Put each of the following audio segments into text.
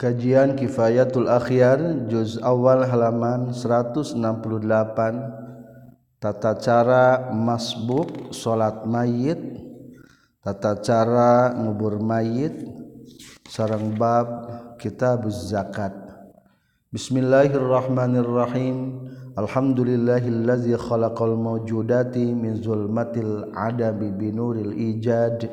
Kajian Kifayatul Akhyar juz awal halaman 168 tata cara masbuk salat mayit. Tata cara ngubur mayit. Sareng bab kitab zakat. Bismillahirrahmanirrahim. Alhamdulillahillazi khalaqal mawjudati min zulmatil adami binuril ijad.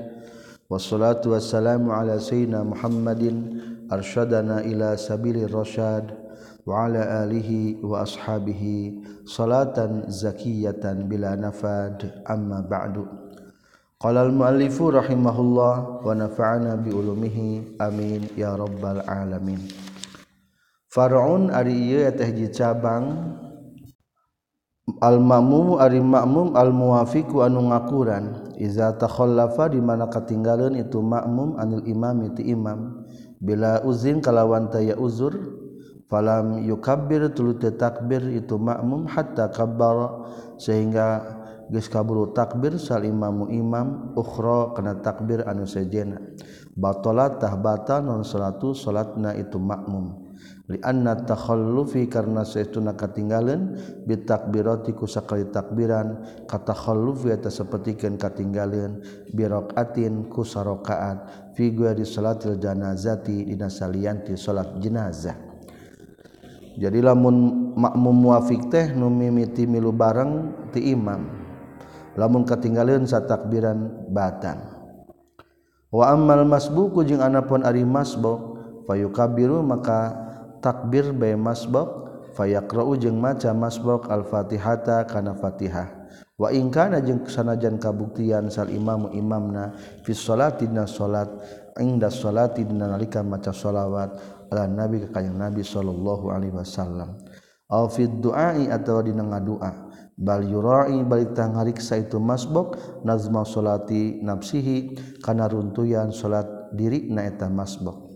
Wassalatu wassalamu ala sayyidina Muhammadin arsyadana ila sabili rasyad wa ala alihi wa ashabihi salatan zakiyatan bila nafad amma ba'du qala al muallifu rahimahullah wa nafa'ana bi ulumihi amin ya rabbal alamin far'un ari ieu teh cabang. Al-ma'mum ari ma'mum al-muwafiqu anu ngakuran iza takhallafa di mana katinggalan itu ma'mum anil imam ti imam. bila uzin kalawan taya uzur falam yukabbir tulu takbir itu makmum hatta kabbar sehingga geus kaburu takbir sal imamu imam ukhra kana takbir anu sejena. Batalat tah batal non salatu salatna itu makmum. Li anna takhallufi karna katinggalan bi takbirati ku sakali takbiran kata khallufi eta sapertikeun katinggalan bi raqatin ku sarakaat fi di salatil janazati dina salianti salat jenazah. Jadi lamun makmum muafiq teh nu mimiti milu bareng ti imam lamun katinggalan satakbiran batan wa ammal masbuku jeung anapun ari masbuk fayukabiru maka takbir bay masbok fayaqra'u jeung maca masbok al-fatihata kana fatihah. Wa in kana jeung sanajan kabuktian sal imamu imamna fi sholati dina salat inda sholati dina nalika maca sholawat ala nabi ka nabi sallallahu alaihi wasallam. Aw fi duai atawa dina ngadua bal yurai balik tah ngariksa itu masbok nazma sholati nafsihi kana runtuyan salat diri na eta masbok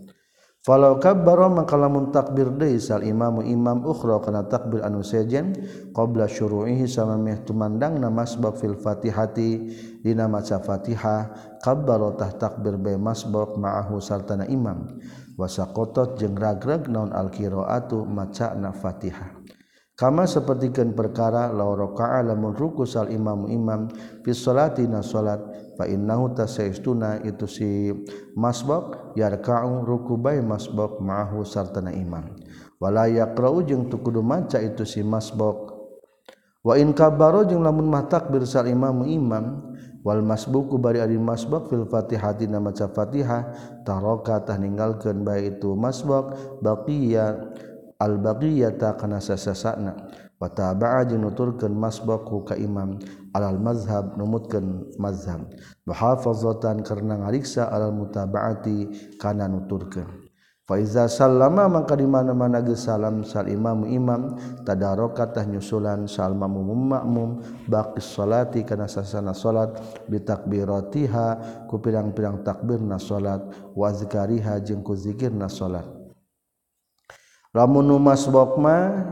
Falau kabbara maka lamun takbir deui sal imamu imam ukhra kana takbir anu sejen qabla syuru'ihi sama meh tumandang masbaq fil fatihati dina maca Fatihah kabbara tah takbir be masbaq ma'ahu sartana imam. Wasaqatat jeung ragrag naon al qiraatu macana Fatihah. Kama sapertikeun perkara law raka'a lamun ruku sal imamu imam fi salatina salat fa innahu tasaistuna itu si masbaq yarka'u rukubai masbaq ma'ahu sartana imam. Wala yaqra'u jeung tu kudu maca itu si masbaq wa in kabaro jeung lamun mah takbir sal imam imam wal masbuku bari ari masbaq fil fatihati na maca fatihah taraka tah ninggalkeun bae itu masbaq baqiya al-baqiyata kana sasasana. Wa taba'a nuturkeun masbaku ka imam alal mazhab numutkeun mazhab. Muhafazatan karena ngariksa alal mutabaati kana nuturkeun fa iza sallama maka di mana-mana geus salam sal imam imam tadaroka tah nyusulan sal makmum makmum baqis salati kana sasana salat bi takbiratiha ku pirang-pirang takbirna salat wa zikariha jeung ku zikirna salat. lamun masbok mah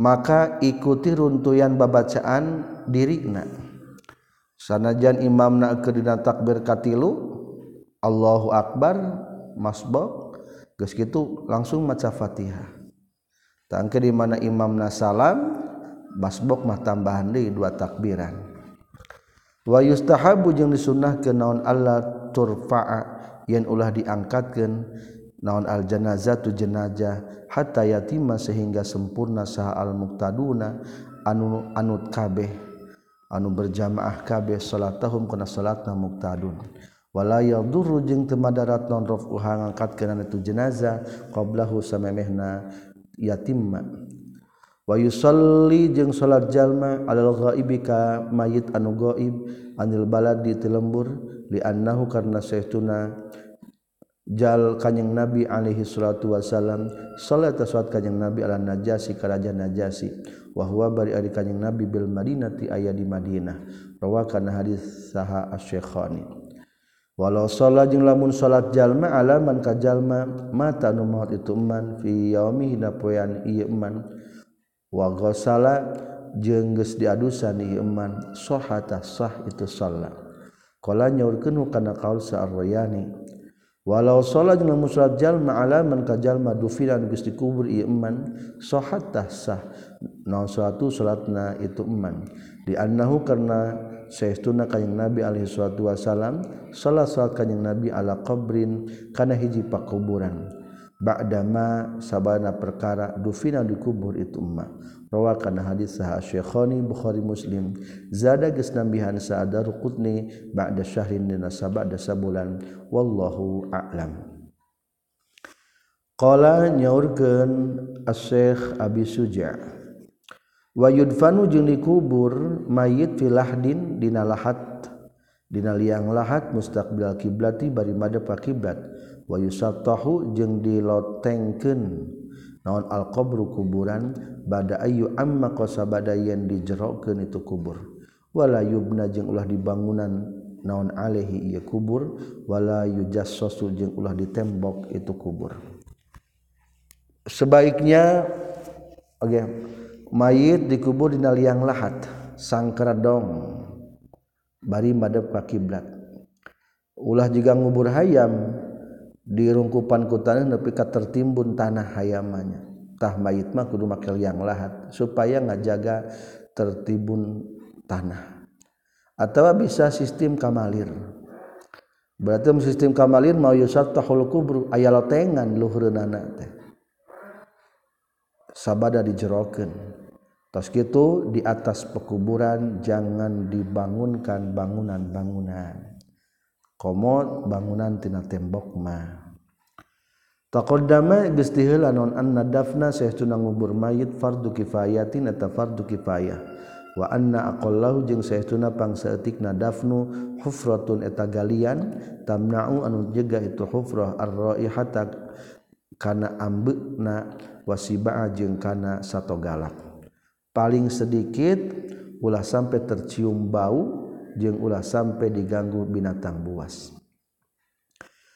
maka ikuti runtuyan babacaan dirina sanajan imamna kedina takbir katilu Allahu Akbar masbok geus kitu langsung maca Fatihah. Tangke di mana imamna salam masbok mah tambahan deui dua takbiran. Wa yustahabu jeung disunnahkeun naon Allah turfa'a yen ulah diangkatkeun naon al janazatu jenazah hatta yatima sehingga sempurna saha al muqtaduna anu anut kabeh anu berjamaah kabeh salatahum kana salatna muqtadun. Wala yadurru jeung teu madarat non rafuha itu jenazah qablahu samemehna yatimma. Wa yusalli jeung salat jalma alal ghaibi ka mayit anu gaib anil balad di lembur li annahu karna saytuna Jal kanyeng Nabi alaihi salatu wasallam salat tasawat kanyeng Nabi ala najasi karaja najasi. Wa huwa bari ari kanyeng Nabi bil Madinati aya di Madinah. Rawakan hadis saha asy-Syekhani. Walau salat jeung lamun salat jalma alaman ka jalma mata nu maut itu man fi yaumi dina poean ieu man wa ghasala jeung geus diadusan ieu man sahata sah itu salat. Qala nyaurkeun kana kaul sa'ar rayani walau salat jeung musrab jalma alaman ka jalma dufiran geus dikubur ieu iman sahat sah. Naon suatu salatna itu iman di annahu karna saestuna kanjing nabi alaihi salatu wasalam salat salat kanjing nabi ala qabrin kana hiji pakuburan. Ba'dama sabana perkara dufina dikubur itu emak Rawa kana hadis saha Syekhani Bukhari Muslim. Zada geus nambihan saada rukutni ba'da syahrin dina sabada sabulan. Wallahu a'lam. Qala nyaurkeun As-Syekh Abi Suja. Wa yudfanu jeung dikubur mayit fil lahdin dina lahat dina liang lahat mustaqbil kiblati bari madep ka kiblat wa yusattahu jeung dilotengkeun naon alqobru kuburan bada ayu amma kosa badayen dijeroken itu kuburwala yubna jeung ulah dibangunan naon alehi ia kuburwala yujas sosul jeung ulah ditembok itu kubur. Sebaiknya okay, mayit dikubur di liang lahat sangkara dong bari madep ka kiblat. Ulah juga ngubur hayam dirungkupan rungkupan tanah nepi ka tertimbun tanah hayamannya tah mayit mah kudu make liang lahat supaya ngajaga tertimbun tanah. Atau bisa sistem kamalir. Berarti sistem kamalir mau yusat tahul kubru aya lotengan luhureunana teh. Sabada dijerokeun. Tos kitu di atas pekuburan jangan dibangunkan bangunan-bangunan. komod bangunan tina tembok tembokmah taqaddama geus diheula anna dafna saestuna ngubur mayit fardu kifayatin eta fardu kifayah. Wa anna aqallahu jeung saestuna pangsaeutikna dafnu hufratun eta galian tamna'u anu jega itu hufrah ar-raihata kana ambeuna wasiba'a jeung kana satogalak. Paling sedikit ulah sampai tercium bau ulah sampai diganggu binatang buas.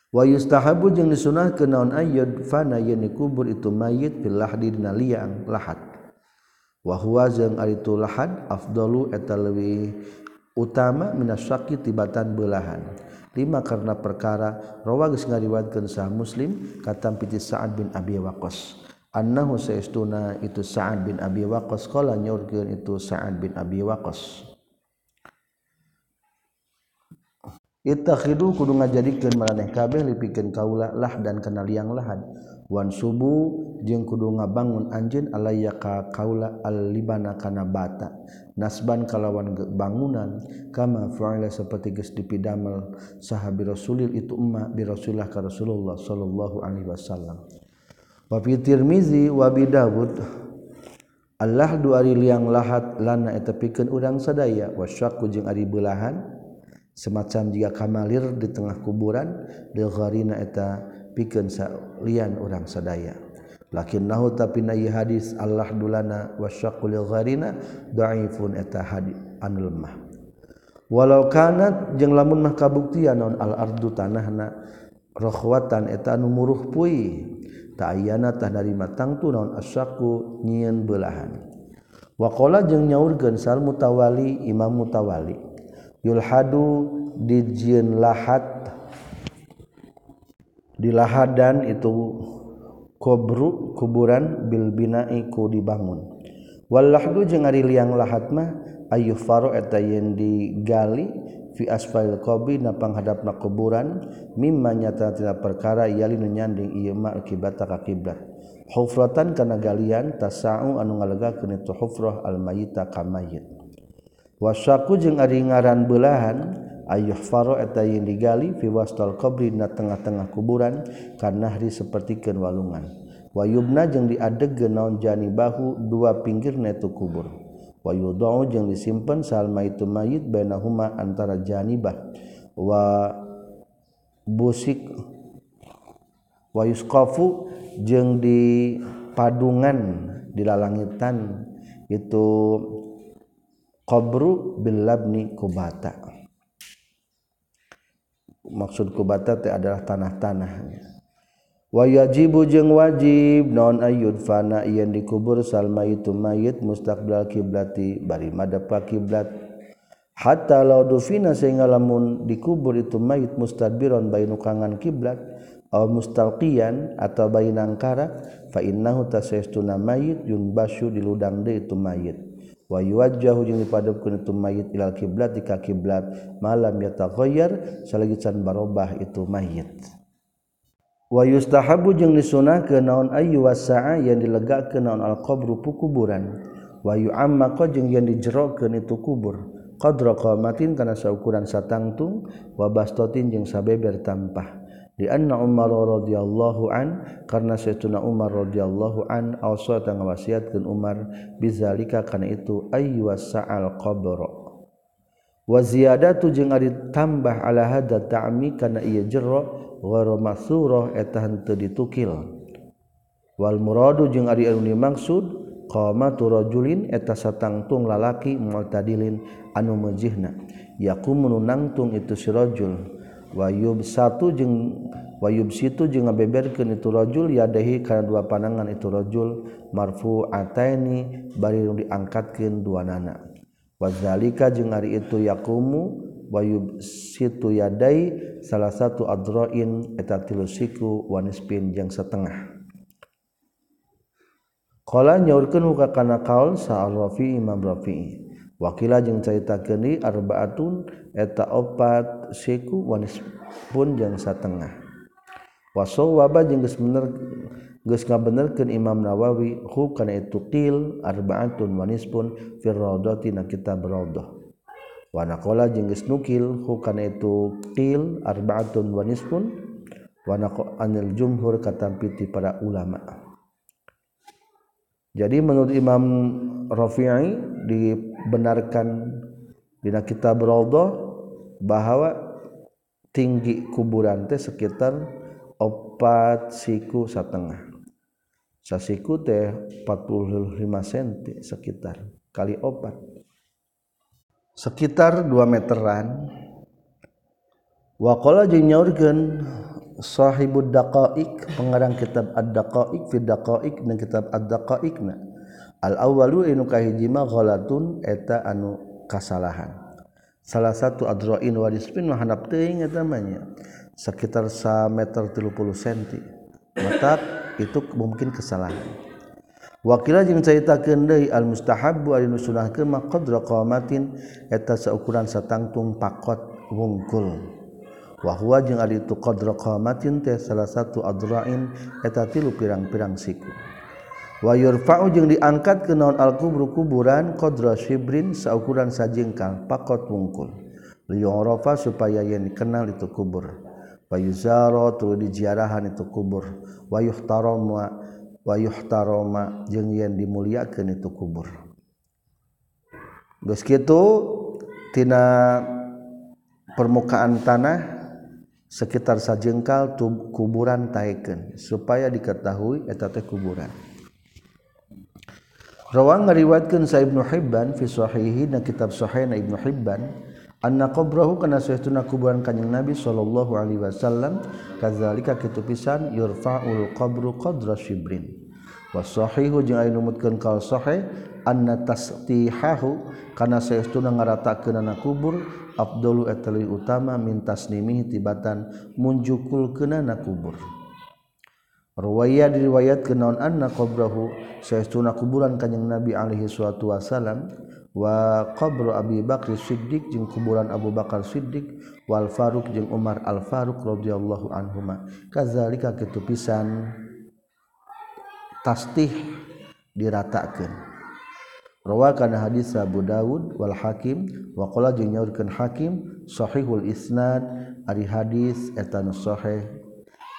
Wayustahabu jeung disunah ke naon ayyud fana yen dikubur itu mayit billah dina liang lahat. Wa huwa jeung ari itu lahad afdalu eta leuwih utama minasyaqi tibatan belahan lima karena perkara rawa geus ngariwayatkeun sah muslim katam piti Sa'ad bin Abi Waqqas. Annahu saestuna itu Sa'ad bin Abi Waqqas qala nyaurkeun itu Sa'ad bin Abi Waqqas Ittakhidu kudu ngajadikeun maraneh kabeh lipikeun kaula lah dan kana liang lahan. Wan subuh jeung kudu ngabangun anjeun alayya ka kaula al-libana kana bata. Nasban kalawan bangunan kama fa'ala seperti geus dipidamel sahabi Rasulil itu umma bi Rasulullah ka Rasulullah sallallahu alaihi wasallam. Wa fi Tirmizi wa bi Dawud Allah dua ari liang lahat lana eta pikeun urang sadaya wasyaku jeung ari beulahan semacam jika kamalir di tengah kuburan dilgharina eta pikeun salian urang sadaya. Lakin nahu tapi nayi hadis Allah dulana wasyaqul gharina dhaifun eta hadis anu lemah walau kanat jeung lamun mah kabuktian naon al ardu tanahna rohwatan eta anu muruh puy ta ayana tah dari matang tu naon asyaku nyieun belahan waqala jeung nyaurkeun sal mutawali imam mutawali. yulhadu dijin lahat. Dilahadan itu kubru kuburan bil binaiku dibangun. Walahdu jeung ari liang lahat mah ayu faro eta yen digali fi asfal qabri na panghadapna kuburan mimma nyata tina perkara yali nu nyanding ieu mah kiblat ka kiblat hufratan kana galian tasau anu ngalegakeun itu hufrah al mayyita ka mayyit wasyaku jeung ari ngaran belahan ayuh faro eta yang digali fi wastal qabri na tengah-tengah kuburan kanahri sapertikeun walungan. Wayubna jeung diadegkeun naon janibahu dua pinggirna itu kubur. Wayudau jeung disimpen salma itu mayit bainahuma antara janibah wa busik wayuskofu jeung di padungan di lalangitan itu qabru bil labni kubata. Maksud kubata itu adalah tanah-tanahnya wa yajibu jeung wajib non ayud fana yen dikubur salma itu mayit mustaqbil kiblati bari madep kiblat. Hatta law dufina sehingga lamun dikubur itu mayit mustadbiron bainu kangan kiblat mustalqian atau bayiangkara fanahu mayit Basyu di ludang de itu mayit wajahhu dipadkan itu mayit ilal kiblat di kiblat malam ya takhoyar salagisan barobah itu mayit. Wa yustahabu jeung disunahkeun naon ayu wasaa yang dilegakkeun naon alqabru pukuburan wa yu'ammaqa jeung yang dijerokeun itu kubur. Qadra qamatin kana saukuran satangtung wa bastotin jeung sabeber tampah. anna Umar radhiyallahu an karena saytuna Umar radhiyallahu an awsa ngawasiatkeun Umar bizalika kana itu ayyu sa'al qabr. Wa ziyadatu jeung ari tambah ala hada ta'mi kana ieu jero ghara masurah eta henteu ditukil. Wal muradu jeung ari anu dimaksud qamatu rajulin eta satangtung lalaki mu'tadilin anu mejihna. Yakum nangtung itu si rajul. wayub satu jeung wayub situ jeung ngabeberkeun itu rajul yadahi kana dua panangan itu rajul marfu ataini bari nu diangkatkeun duanana. Wazalika jeung ari itu yakumu wayub situ yadai salah satu adroin eta tilu siku wanispin jeung setengah. Kala nyaurkeun ka kana kaul sa Rafi Imam Rafi'i. wakila jeung cerita keni arbaatun eta opat seku wanis pun jeng satengah. Waso waba jeung geus bener geus ngabenerkeun Imam Nawawi hu kana itu qil arbaatun wanis pun fi raudati na kitab Wanakola wa naqala jeung geus nukil hu kana itu qil arbaatun wanis pun? Wa anil jumhur kata piti para ulama. Jadi menurut Imam Rafi'i di dibenarkan dina kitab Raudhah bahwa tinggi kuburan teh sekitar opat siku setengah. Sasiku teh 45 cm sekitar kali opat. Sekitar 2 meteran. Wakola jeung nyaurkeun sahibud daqaiq pengarang kitab ad-daqaiq fi daqaiq dan kitab ad-daqaiqna al-awwalu inu kahiji ma ghalatun eta anu kasalahan. Salah satu adroin warispin mah handap teuing eta mah sekitar 1 meter 30 cm mata itu mungkin kesalahan. Wakila jeung caritakeun deui al mustahabbu ari nu sunahkeun mah qadra qamatin eta saukuran satangtung pakot wungkul. Wahwa jeung ari itu qadra qamatin teh salah satu adrain eta tilu pirang-pirang siku. wayurfa'u jeung diangkat ke naon al-kubru kuburan qadra shibrin saukuran sajengkal pakot wungkul. Liyurafa supaya yen dikenal itu kubur. Wayuzara tu diziarahan itu kubur. Wayuhtarama wayuhtarama jeung yen dimuliakeun itu kubur. Geus kitu tina permukaan tanah sekitar sajengkal kuburan taikeun supaya diketahui eta teh kuburan. Rawang ngariwatkeun sa Ibnu Hibban fi sahihi na kitab sahih na Ibnu Hibban anna qabrahu kana sayyiduna kuburan kanjing Nabi sallallahu alaihi wasallam kadzalika kitu pisan yurfa'ul qabru qadra shibrin. Wa sahihu jeung aya numutkeun kal sahih anna tasthihahu kana sayyiduna ngaratakeunana kubur afdalu eta utama min tasnimihi tibatan munjukul keunana kubur. Ruwaya diriwayat ke naon anna qabrahu saestuna kuburan kanjeng Nabi alaihi suatu wasallam wa qabru Abi Bakr Siddiq jeung kuburan Abu Bakar Siddiq wal Faruq jeung Umar al Faruq radhiyallahu anhuma. Kazalika kitu pisan tastih diratakan Rawakan hadis Abu Dawud wal Hakim wa qala jeung nyaurkeun Hakim sahihul isnad ari hadis eta nu sahih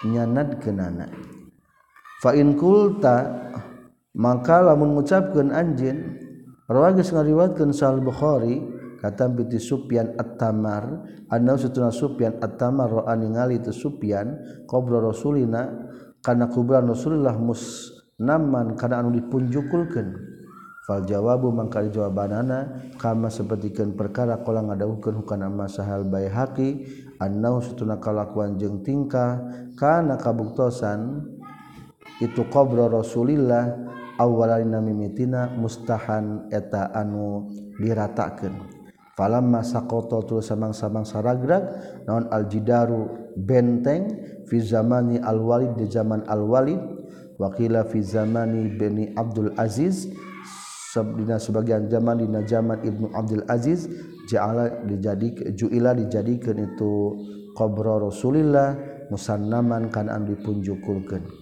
nyanadkeunana. fainkulta maka lamun mengucapkan anjin rawagis ngariwatkan sal Bukhari kata biti supyan at-Tamar anna sutuna Sufyan at-Tamar ro'a ningali itu supyan qabla rasulina kana kuburan Rasulullah musnaman kana anu dipunjukulkeun. Fal jawabu mangka jawabanana kama sapertikeun perkara kala ngadawuhkeun hukana masahal baihaqi anna sutuna kalakuan jeung tingkah kana kabuktosan itu qobro Rasulillah awalina mimitina mustahan eta anu diratakeun. Falamma saqata samang-samang saragrag naon aljidaru benteng fi zamani alwalid di zaman alwalid. Waqila fi zamani bani Abdul Aziz sabdina sebagian zaman dina zaman Ibnu Abdul Aziz ja'ala dijadik ju'ila dijadikan itu qabra Rasulillah musannaman kan an dipunjukulkeun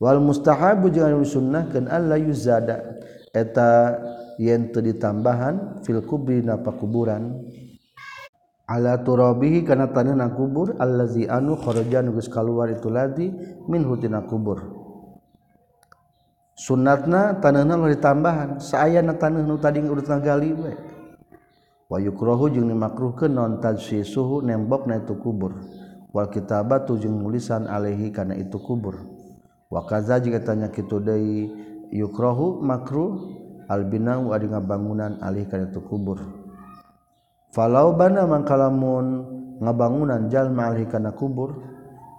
Wal mustahabu jangan sunnahkan Allah yuzada. Eta yen teu ditambahan fil kubri napa kuburan ala turabihi kana tanana kubur allazi anu kharaja nu geus kaluar itu ladi min hutina kubur. Sunnatna tanahna nu ditambahan. Saayana tanah nu tadi urutna gali we. Wa yukrahu jeung dimakruhkeun non tajsisuhu nembokna itu kubur. Wal kitabatu jeung nulisan alaihi kana itu kubur. Wa kaza jeung tanya kitu deui yukrahu makruh albina nga bangunan alihkan itu kubur. Falaubana mangkalamun ngabangunan jalma alih kana kubur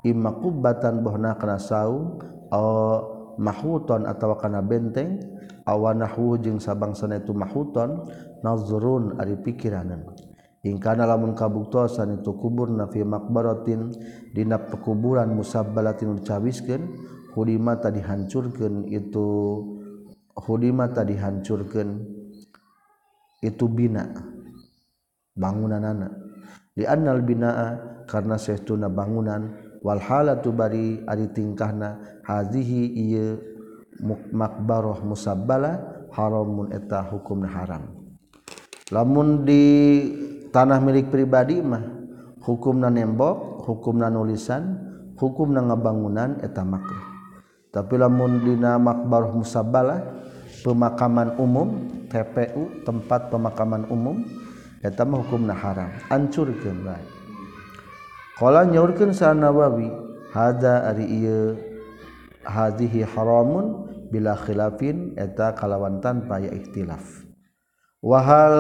imma kubatan bohna kana saum aw mahuton atawa kana benteng awanahwu jeung sabangsana itu mahuton nazrun ari pikiranan ingkana lamun kabuktosan itu kubur na fi makbaratin dina pekuburan musabbalatin dicawiskeun hudima tadi hancurkan itu hudima tadi hancurkan itu bina bangunan anak di annal binaa karena sehtuna bangunan wal halatu bari ari tingkahna hazihi ieu makbaroh musabbala haramun eta hukumna haram. Lamun di tanah milik pribadi mah hukumna nembok hukumna nulisan hukumna ngabangunan eta makruh. tapi lamundina makbar musabalah pemakaman umum TPU tempat pemakaman umum eta mah hukumna haram. Ancurkeun bae. Qala nyaurkeun sa Nawawi hada ari ieu hadhihi haramun bila khilafin eta kalawan tanpa ya ikhtilaf. Wahal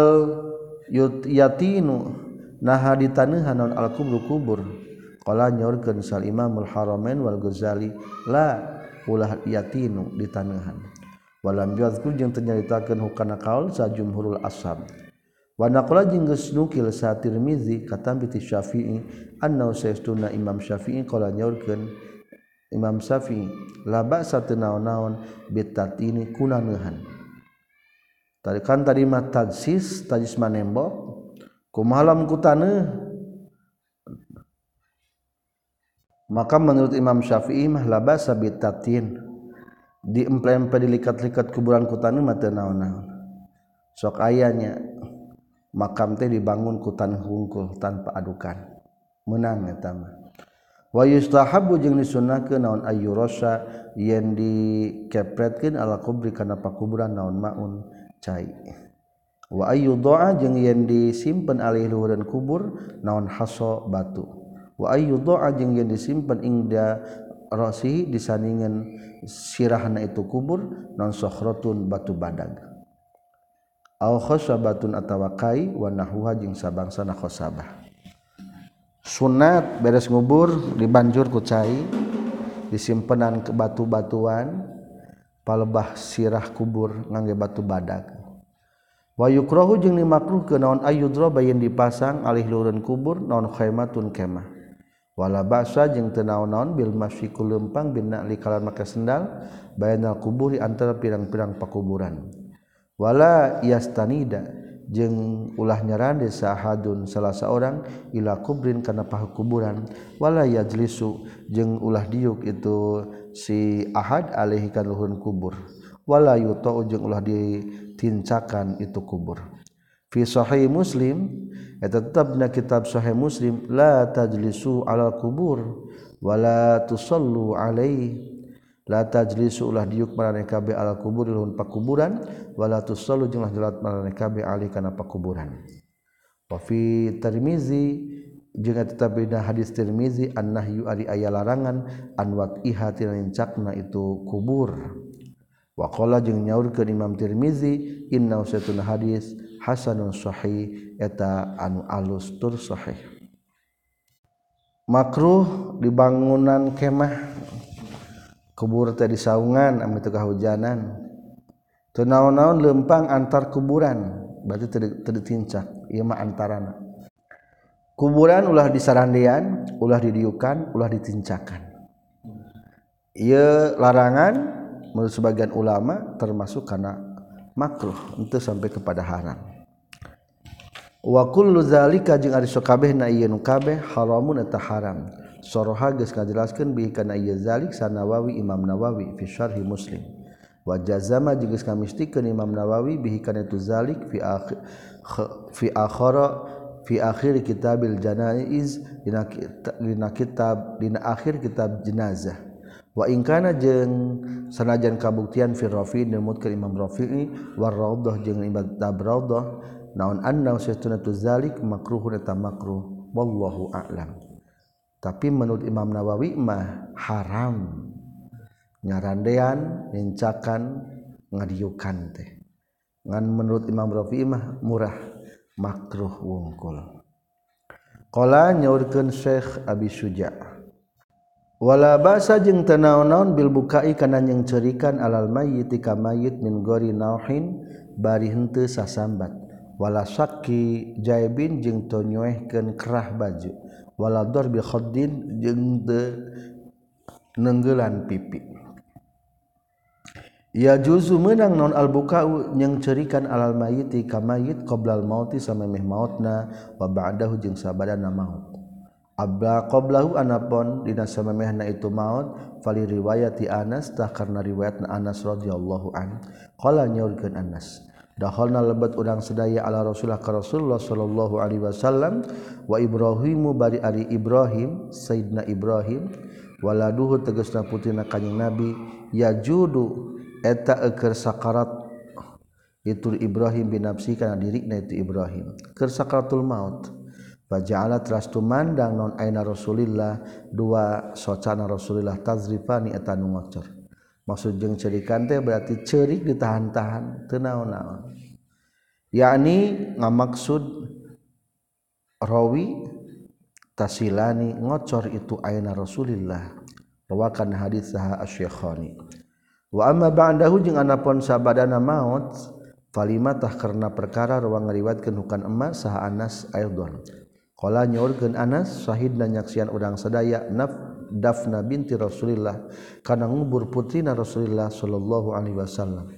yatinu naha ditaneuhan non al kubur. Qala nyaurkeun sal Imamul Haramain wal Ghazali la ulah yatinu di tanahan walam yadhkur jeung ternyaritakeun hukana kaul sa jumhurul ashab wa naqala jeung geus nukil sa Tirmizi katam bi Syafi'i anna saestuna Imam Syafi'i qala nyaurkeun Imam Syafi'i la ba'sa tanaon-naon bitatini kunanehan tadi kan tadi mah tajsis tajis manembok kumalam kutaneuh maka menurut Imam Syafi'i mah labasa bitatin. Diemple-emple dilikat-likat kuburan kutanu mata naon-naon. Sok ayahnya makam teh dibangun kutan hungkul tanpa adukan. Menang eta mah. Wa yustahabu jeung disunahkeun naon ayyurasa yen dikepretkeun ala kubri kana pakuburan naon maun cai. Wa ayyudaa jeung yen disimpen alih luhureun kubur naon haso batu. Wa ayyudaa jeung yen disimpen ingda rasi disandingan sirahna itu kubur non sokhrotun batu badag. Au khosabatun atawa kai wa nahwa jeung sabangsana khosabah. Sunat beres ngubur dibanjur ku cai ke batu-batuan palebah sirah kubur ngangge batu badag. Wa yukrahu jeung dimakruh ke naon ayudra bayin dipasang alih lurun kubur naon khaimatun kemah wala basa jeung teu naon-naon bil masyiku lempang bin na'li kalan make sendal bayanal kuburi antara pirang-pirang pakuburan. Wala yastanida jeung ulah nyaran desa sahadun salah seorang ila kubrin kana pakuburan. Wala yajlisu jeung ulah diuk itu si ahad alaihi luhun kubur. Wala yuto jeung ulah ditincakan itu kubur. fi sahih muslim eta tetapna kitab sahih muslim la tajlisu ala kubur wala tusallu alaihi. La tajlisu ulah diuk marane kabe ala kubur lawan pakuburan wala tusallu jeung jelat marane kabe ali kana pakuburan. Wa fi tirmizi jeung tetap dina hadis tirmizi annahyu ari aya larangan an waqiha tinancakna itu kubur. Wa qala jeung nyaurkeun imam tirmizi inna usatun hadis Hasanun Shahi eta anu alus tur Shahih makruh dibangunan kemah. Kubur teh disaungan ami teu kahujanan. Teu naon-naon lempang antar kuburan berarti teu ditincak ieu mah antarana. Kuburan ulah disarandean ulah didiukan ulah ditincakan. Ieu larangan menurut sebagian ulama termasuk karena makruh untuk sampai kepada haram. wa kullu zalika jeung ari sakabeh na ieu nu kabeh haramun eta haram. Soroha geus ngajelaskeun bi kana ieu zalik sanawawi Imam Nawawi fi syarhi Muslim. Wa jazama jeung geus kamistikeun Imam Nawawi bi kana tu zalik fi akhir fi akhara fi akhir kitabil janaiz dina kitab dina akhir kitab jenazah. Wa in kana jeung sanajan kabuktian fi Rafi' dan Mutkar Imam Rafi'i war Raudhah jeung Imam tabraudhah naon andang setuna tu zalik makruhun eta makruh. Wallahu a'lam. Tapi menurut Imam Nawawi mah haram. Nyarandean nincakan ngadiukan teh. Ngan menurut Imam Rafi'i mah murah makruh wungkul. Qala nyaurkeun Syekh Abi Suja wala basa jeung teu naon bil bukai kana nyengcerikan alal mayyit ka mayit min gori nauhin bari henteu sasambat. wala sakki jaibin jeung tonyoehkeun kerah baju. Wala darbi khaddin jeung de nenggelan pipi. Ya juzu menang non al-buka'u yang cerikan alal mayiti kamayit qoblal mauti samemeh mautna wa ba'dahu jeung sabadana maut. Abla qoblahu anapon dina samemehna itu maut fali riwayati Anas tah karena riwayatna Anas radhiyallahu an. Qala nyaurkeun Anas Dahhalna lebat urang sedaya ala Rasulullah ka Rasulullah sallallahu alaihi wasallam. Wa Ibrahimu bari Ali Ibrahim Sayyidina Ibrahim. Waladuhu tegasna putrina kanjing Nabi yajudu eta eker sakarat. Itu Ibrahim binafsi kana dirikna itu Ibrahim. Ker sakaratul maut. Faja'ala teras tumandang non aina Rasulillah dua socana Rasulillah tazrifani eta nu ngocor. maksud jeung cerikan teh berarti cerik ditahan-tahan tenaon-naon yakni ngamaksud rawi tasilani ngocor itu aina Rasulillah. Rawakan hadis saha asy-syekhani wa amma ba'dahu jeung anapun sabadana maut falimatah karena perkara ruang ngariwatkeun hukan emas saha Anas Aidon qala nyorkeun Anas Shahid dan nyaksian urang sadaya naf dafna binti Rasulillah kana ngubur putrina Rasulillah sallallahu alaihi wasallam.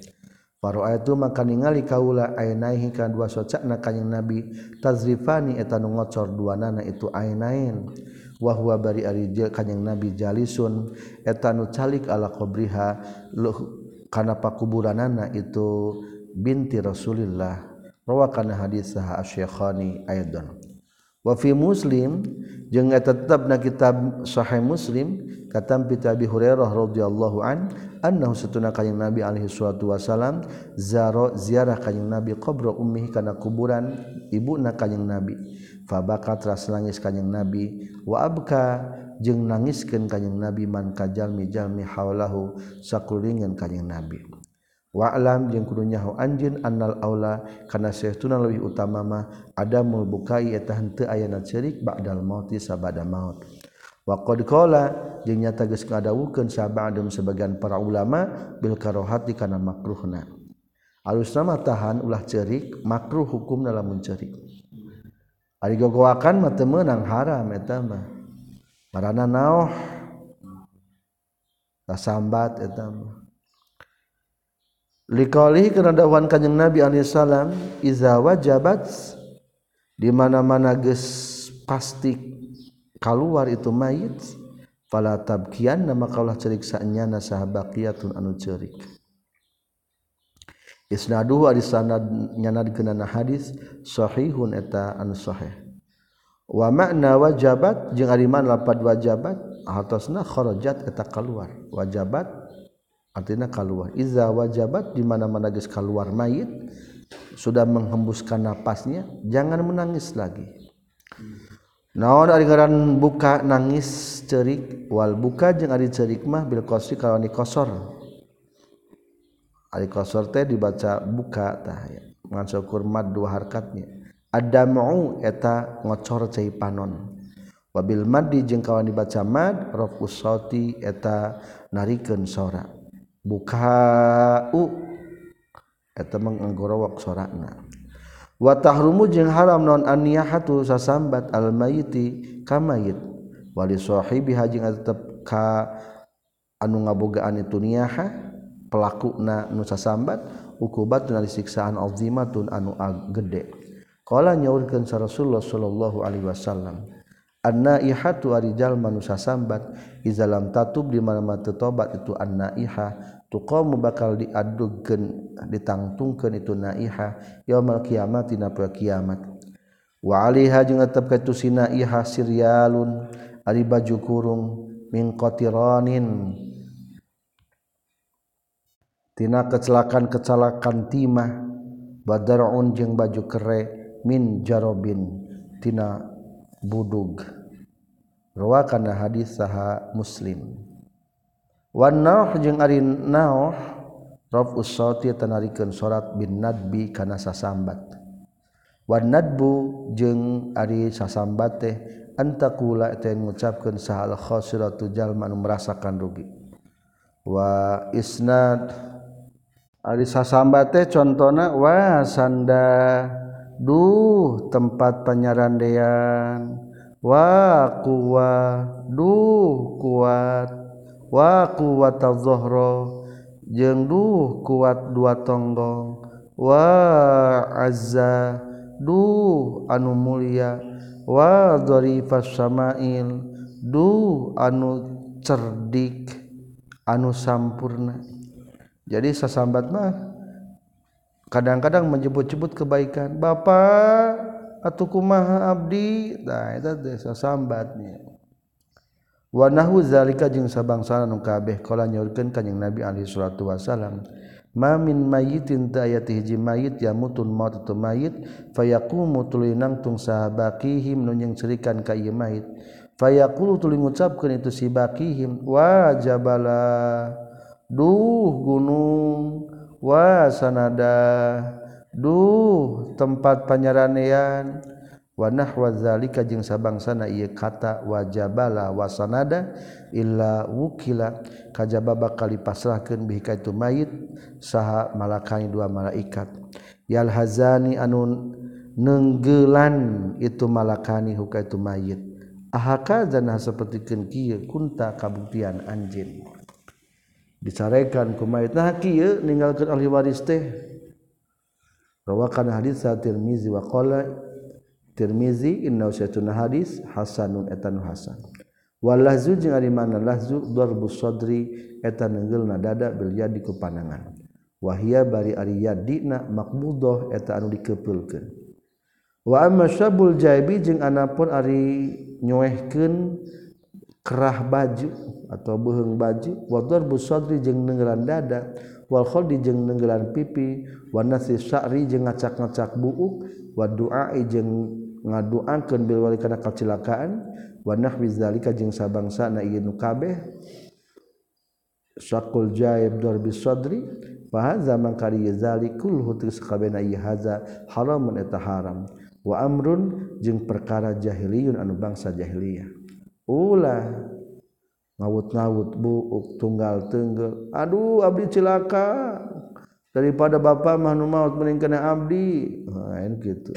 Faroa itu maka ningali kaula ainaihi ka dua socakna kanjing Nabi tazrifani eta nu ngocor dua nana itu ainain wa huwa bari arijil kanjing Nabi jalisun eta nu calik ala qabriha kana pakuburanana itu binti Rasulillah. Rawakana hadis saha asy-syekhani aidan wafi muslim jeung tetap na kitab sahih muslim katam pita Abi Hurairah radhiyallahu an annahu satuna kanjing Nabi alaihi salatu wasalam zaro ziarah kanjing Nabi qabra ummihi kana kuburan ibuna kanjing Nabi. Fabakat ras nangis kanjing Nabi wa abka jeung nangiskeun kanjing Nabi man kajalmi jalmi haulahu sakulingan kanjing Nabi. Walam jeung kudunyahu anjin annal aula kana sehtuna lebih utama mah ada mulbukai eta henteu ayana cerik ba'dal mauti sabada maut. Wa qad qala jeung nyata geus ngadawukeun sabadum sebagian para ulama bil karohati kana makruhna. Alusna mah tahan ulah cerik makruh hukumna lamun cerik. Ari gogoakan mah teu meunang haram eta mah. Marana naoh tasambat eta mah Likalihi kana dawuhan kanjeng Nabi Alaihissalam iza wajabat di mana-mana ges pasti kaluar itu mayit fala tabkian nama kaulah cerik sa'nya sahabaqiyatun anu cerik isnaduhu ari sanad nyanad kenana hadis sahihun eta anu sahih. Wa makna wajabat jeung ari mana lapad wajabat hartosna kharajat eta keluar wajabat artinya keluar. Iza wajabat di mana-mana geus keluar mayit sudah menghembuskan napasnya jangan menangis lagi. Naon ari ngaran buka nangis cerik wal buka jeung ari cerik mah bil qasri kalawan kosor ari kosor teh dibaca buka tah ya. Ngan syukur mad dua harkatnya. Ada mau eta ngocor cai panon. Wabil madi jeung kawan dibaca mad rafus sauti eta narikeun sora. buka eta menggorowok sorakna watahrumu jeung haram non aniyahatu sasambat al mayiti ka mayit. Wali sahibi hajing tetep ka anu ngabogaan itu niyaha pelakuna nu sasambat ukubat ari siksaan azimatun anu gede. Qala nyaurkeun sa Rasulullah sallallahu alaihi wasallam an-naihatu ari jalma nu sasambat iza lam tatub di mana-mana tobat itu an-naiha tuqamu bakal diadugkeun ditangtungkeun itu naiha yaumul kiamat dina kiamat. Wa alaiha jeung tetep ka itu sinaiha siryalun ari baju kurung min qatiranin. Tina kecelakaan-kecelakaan timah. Badarun jeung baju kere min jarobin. Tina budug. Rawa kana hadis saha muslim. Wan nauh jeung ari nauh raf usauti tanarikeun sorat bin nadbi kana sasambat. Wan nadbu jeung ari sasambat teh antakula teh ngucapkeun sahal khasiratu jalma anu merasakan rugi. Wa isnad ari sasambat teh contona wa sanda. duh tempat penyarandean wa kuwa duh kuat. Wa kuwata zohro jeng duh kuat dua tonggong. Wa azza duh anu mulia. Wa dzarifas samail duh anu cerdik anu sampurna. Jadi sasambat mah kadang-kadang menyebut-sebut kebaikan. Bapak atau kumaha abdi? Nah itu sasambatnya Wanahuzalika jeung sabangsa nu kabeh kala nyaurkeun kanjing Nabi alaihi salatu wasalam ma min mayyitin ta ayati hiji mayit ya mutun maut tu mayit fayaqumu tulinang tung sahabakihim nu yang cerikan ka ieu mayit. Fayaqulu tuluy ngucapkeun itu si bakihim wa jabala duh gunung wa sanada duh tempat panyaranean Wanah wazalika jeung sabangsana ieu kata wajabala wasanada illa wukila. Kajaba bakal dipasrahkeun bihi ka itu mayit saha malakani dua malaikat. Yal hazani anu nenggelan itu malakani hukaitu mayit. Ahaka dan sapertikeun kieu kunta kabuktian anjeun. disarekan kumait nah kieu ninggalkeun ahli waris teh. Rawakan hadis sa Tirmizi wa qala Tirmizi inna usatuna hadis hasanun etanu hasan. Wal jeung ari mana lahzu darbu sadri eta neunggeulna dada bil yadi ku panangan wahia bari ari yadina maqbudah eta anu dikepeulkeun wa amma syabul jaibi jeung anapun ari nyoehkeun kerah baju atau beheng baju wador busodri jeng nenggeran dada wal khodi jeng nenggeran pipi wanasi syari jeng ngacak ngacak buuk waduai jeng ngaduakan bil wali kana kacilakaan nahwi zalika jeng sabangsa na iya nukabeh syakul jaib dor bisodri fahaza mangkari yazali kul hutu sekabena iya haza haramun eta haram. Wa amrun jeng perkara jahiliyun anu bangsa jahiliyah. ulah. Ngawut-ngawut buuk tunggal tenggel aduh abdi cilaka. Daripada bapak manu maut mending kena abdi. Lain gitu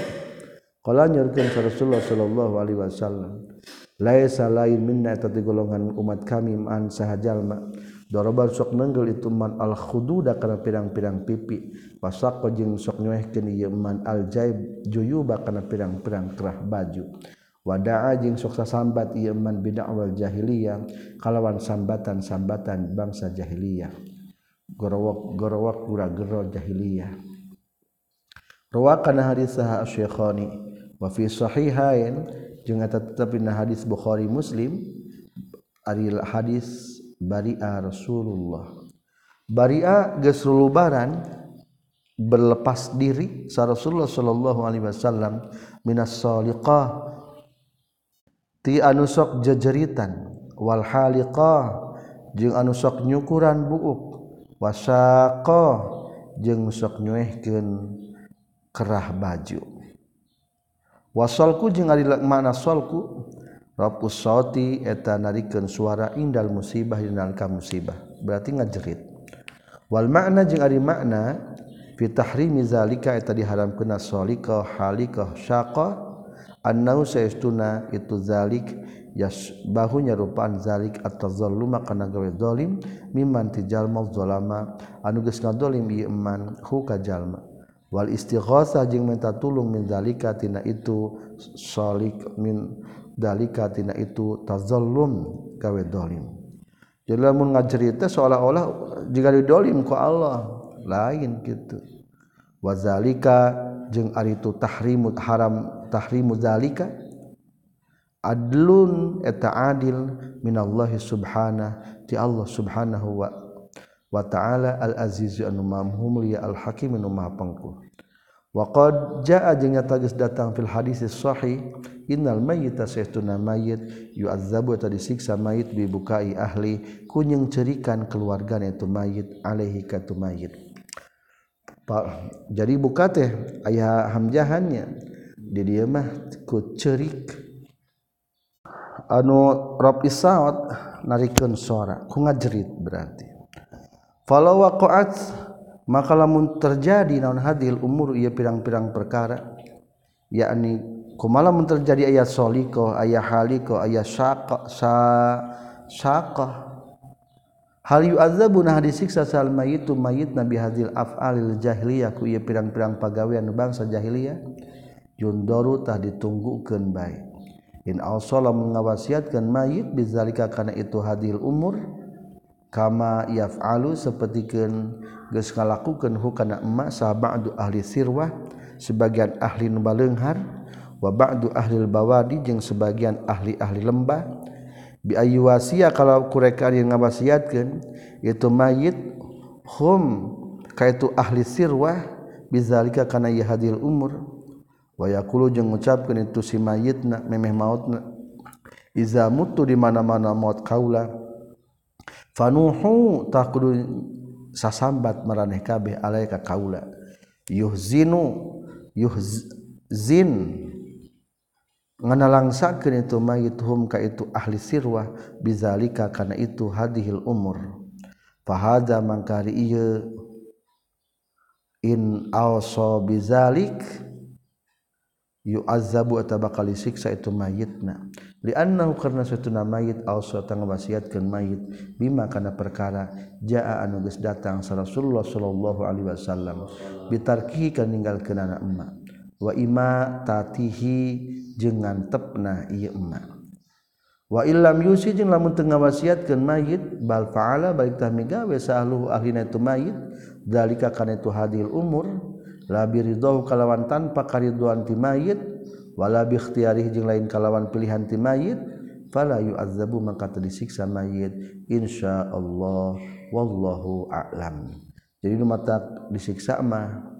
kalau nyurkan Rasulullah Shallallahu Alaihi Wasallam laisa lain minna tadi golongan umat kami man sahajalma. Doroban sok nenggel itu man al khududa karena pirang-pirang pipi. Pasak jeung sok nyuehkeun ieu man al jaib juyuba kana pirang-pirang kerah baju. wadaa jeung sok sambat ieu man bid'awal jahiliyah kalawan sambatan-sambatan bangsa jahiliyah. Gorowok-gorowok gura gero jahiliyah. Rawakan hadis sah asy-syekhani wa fi sahihain jeung eta tetep hadis Bukhari Muslim ari hadis bari'a Rasulullah. Bari'a geus lulubaran berlepas diri sa Rasulullah sallallahu alaihi wasallam minas saliqah ti anu sok jejeritan wal haliqah jeung anu sok nyukuran buuk wasaqah jeung sok nyuehkeun kerah baju. Wasalku jeung ari makna solku Rabbus sauti eta narikeun suara indal musibah dina ka musibah berarti ngajerit. Wal makna jeung ari makna fi tahrimi zalika eta diharamkeun salika halika syaqah annau saestuna itu zalik yasbahunya rupaan zalik atau zaluma kana gawe zalim mimman ti jalma zalama anu geus ngadolim ieu iman hu ka jalma. Wal istighosa jeung minta tulung min zalika tina itu salik min dalika tina itu tazallum gawe zalim jadi lamun ngacerita seolah-olah jika didolim ku Allah lain gitu wazalika jeung ari itu tahrimut haram tahrimu zalika? Adlun eta adil minallahi subhanahu ti Allah subhanahu wa wa ta'ala al-azizu anu maha mulia al-hakim anu maha pangku. Wa qad jaa jeung tagis datang fil hadis sahih innal mayyita saytuna mayyit yu'azzabu ta disiksa mayit bi bukai ahli kunyeng cerikan keluargana itu mayit alaihi ka tu mayit. Jadi buka teh aya hamjahannya di dieu mah ku ceurik. Anu rob isaot narikeun sora ku ngajerit berarti. Falau waqa'at maka lamun terjadi naon hadil umur ieu pirang-pirang perkara. Yakni kumala mun terjadi aya soliko aya haliko aya syaqa sa syaqa. Hal yu'adzabu nah disiksa sal mayitu mayit nabi hadil af'alil jahiliyah ku ieu pirang-pirang pagawean bangsa jahiliyah. yundarutah ditungguken baik in Allah mengawasiatkan mayit bizalika karena itu hadil umur kama yaf'alu sapertikeun geus ngalakukeun hukana emma sahabat ahli sirwah sebagian ahli nu baleunghar wa ba'du ahli bawadi jeung sebagian ahli-ahli lembah. Bi ayu wasia kalau kurekaan yang ngawasiatkeun itu mayit hum kaitu ahli sirwah bizalika kana yahdil umur. wayakulu jeung ngucapkeun itu si mayitna memeh mautna iza mutu di mana-mana maut kaula fanuhu tah kudu sasambat maraneh kabeh alaika kaula. Yuhzinu yuhzin. Nganalangsakeun itu mayit hum ka itu ahli sirwah bizalika kana itu hadhil umur. Fahadza mangkari ieu in also bizalik yu'azzabu atau bakal disiksa itu mayitna. Li'annahu karena suatu nama mayit also tang wasiatkeun mayit. Bima kana perkara jaa anu geus datang Rasulullah sallallahu alaihi wasallam. Bitarkihi kan ninggalkeunana emma wa ima tatihi jengan tepna ieu emma wa illam yusi jeung lamun teu ngawasiatkeun mayit bal faala balik tah migawe sahluh ahlina itu mayit. Dalika kana itu hadil umur. labiridho kalawan tanpa kariduan ti mayit wala biikhtiari jeung lain kalawan pilihan ti mayit fala yu'adzabu maka teu disiksa mayit. Insyaallah wallahu a'lam. Jadi nu mata disiksa mah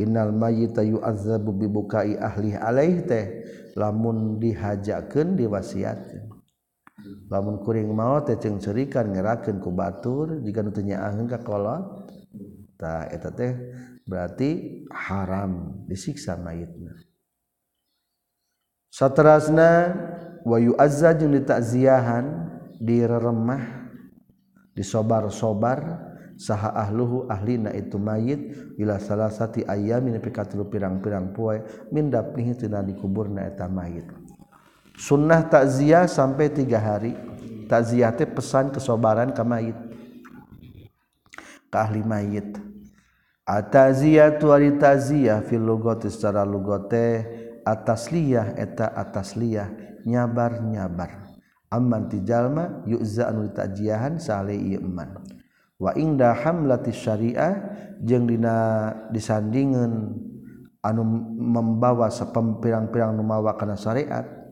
innal mayyita yu'adzabu bibukai ahli alaih teh lamun dihajakeun diwasiatkeun. Lamun kuring maot teh ceung ceurikan ngerakeun ku batur jika nu teu nyaaheun ka kolot tah eta teh berarti haram disiksa mayitna saterasna wa yu'azza jeung ditakziahan direremah disobar-sobar saha ahluhu ahlina itu mayit ila salah sati ayamin pika tilu pirang-pirang poe min dapnihi tina dikuburna eta mayit. Sunnah takziah sampai tiga hari. Takziah teh pesan kesobaran ka mayit ka ahli mayit. ataziyatu ari taziyah fil lugati secara lugote atasliyah eta atasliyah nyabar nyabar amman tijalma yu'za anu tajiyahan sale ieu iman wa inda hamlati syariah jeung dina disandingan anu membawa sepempirang-pirang numawa kana syariat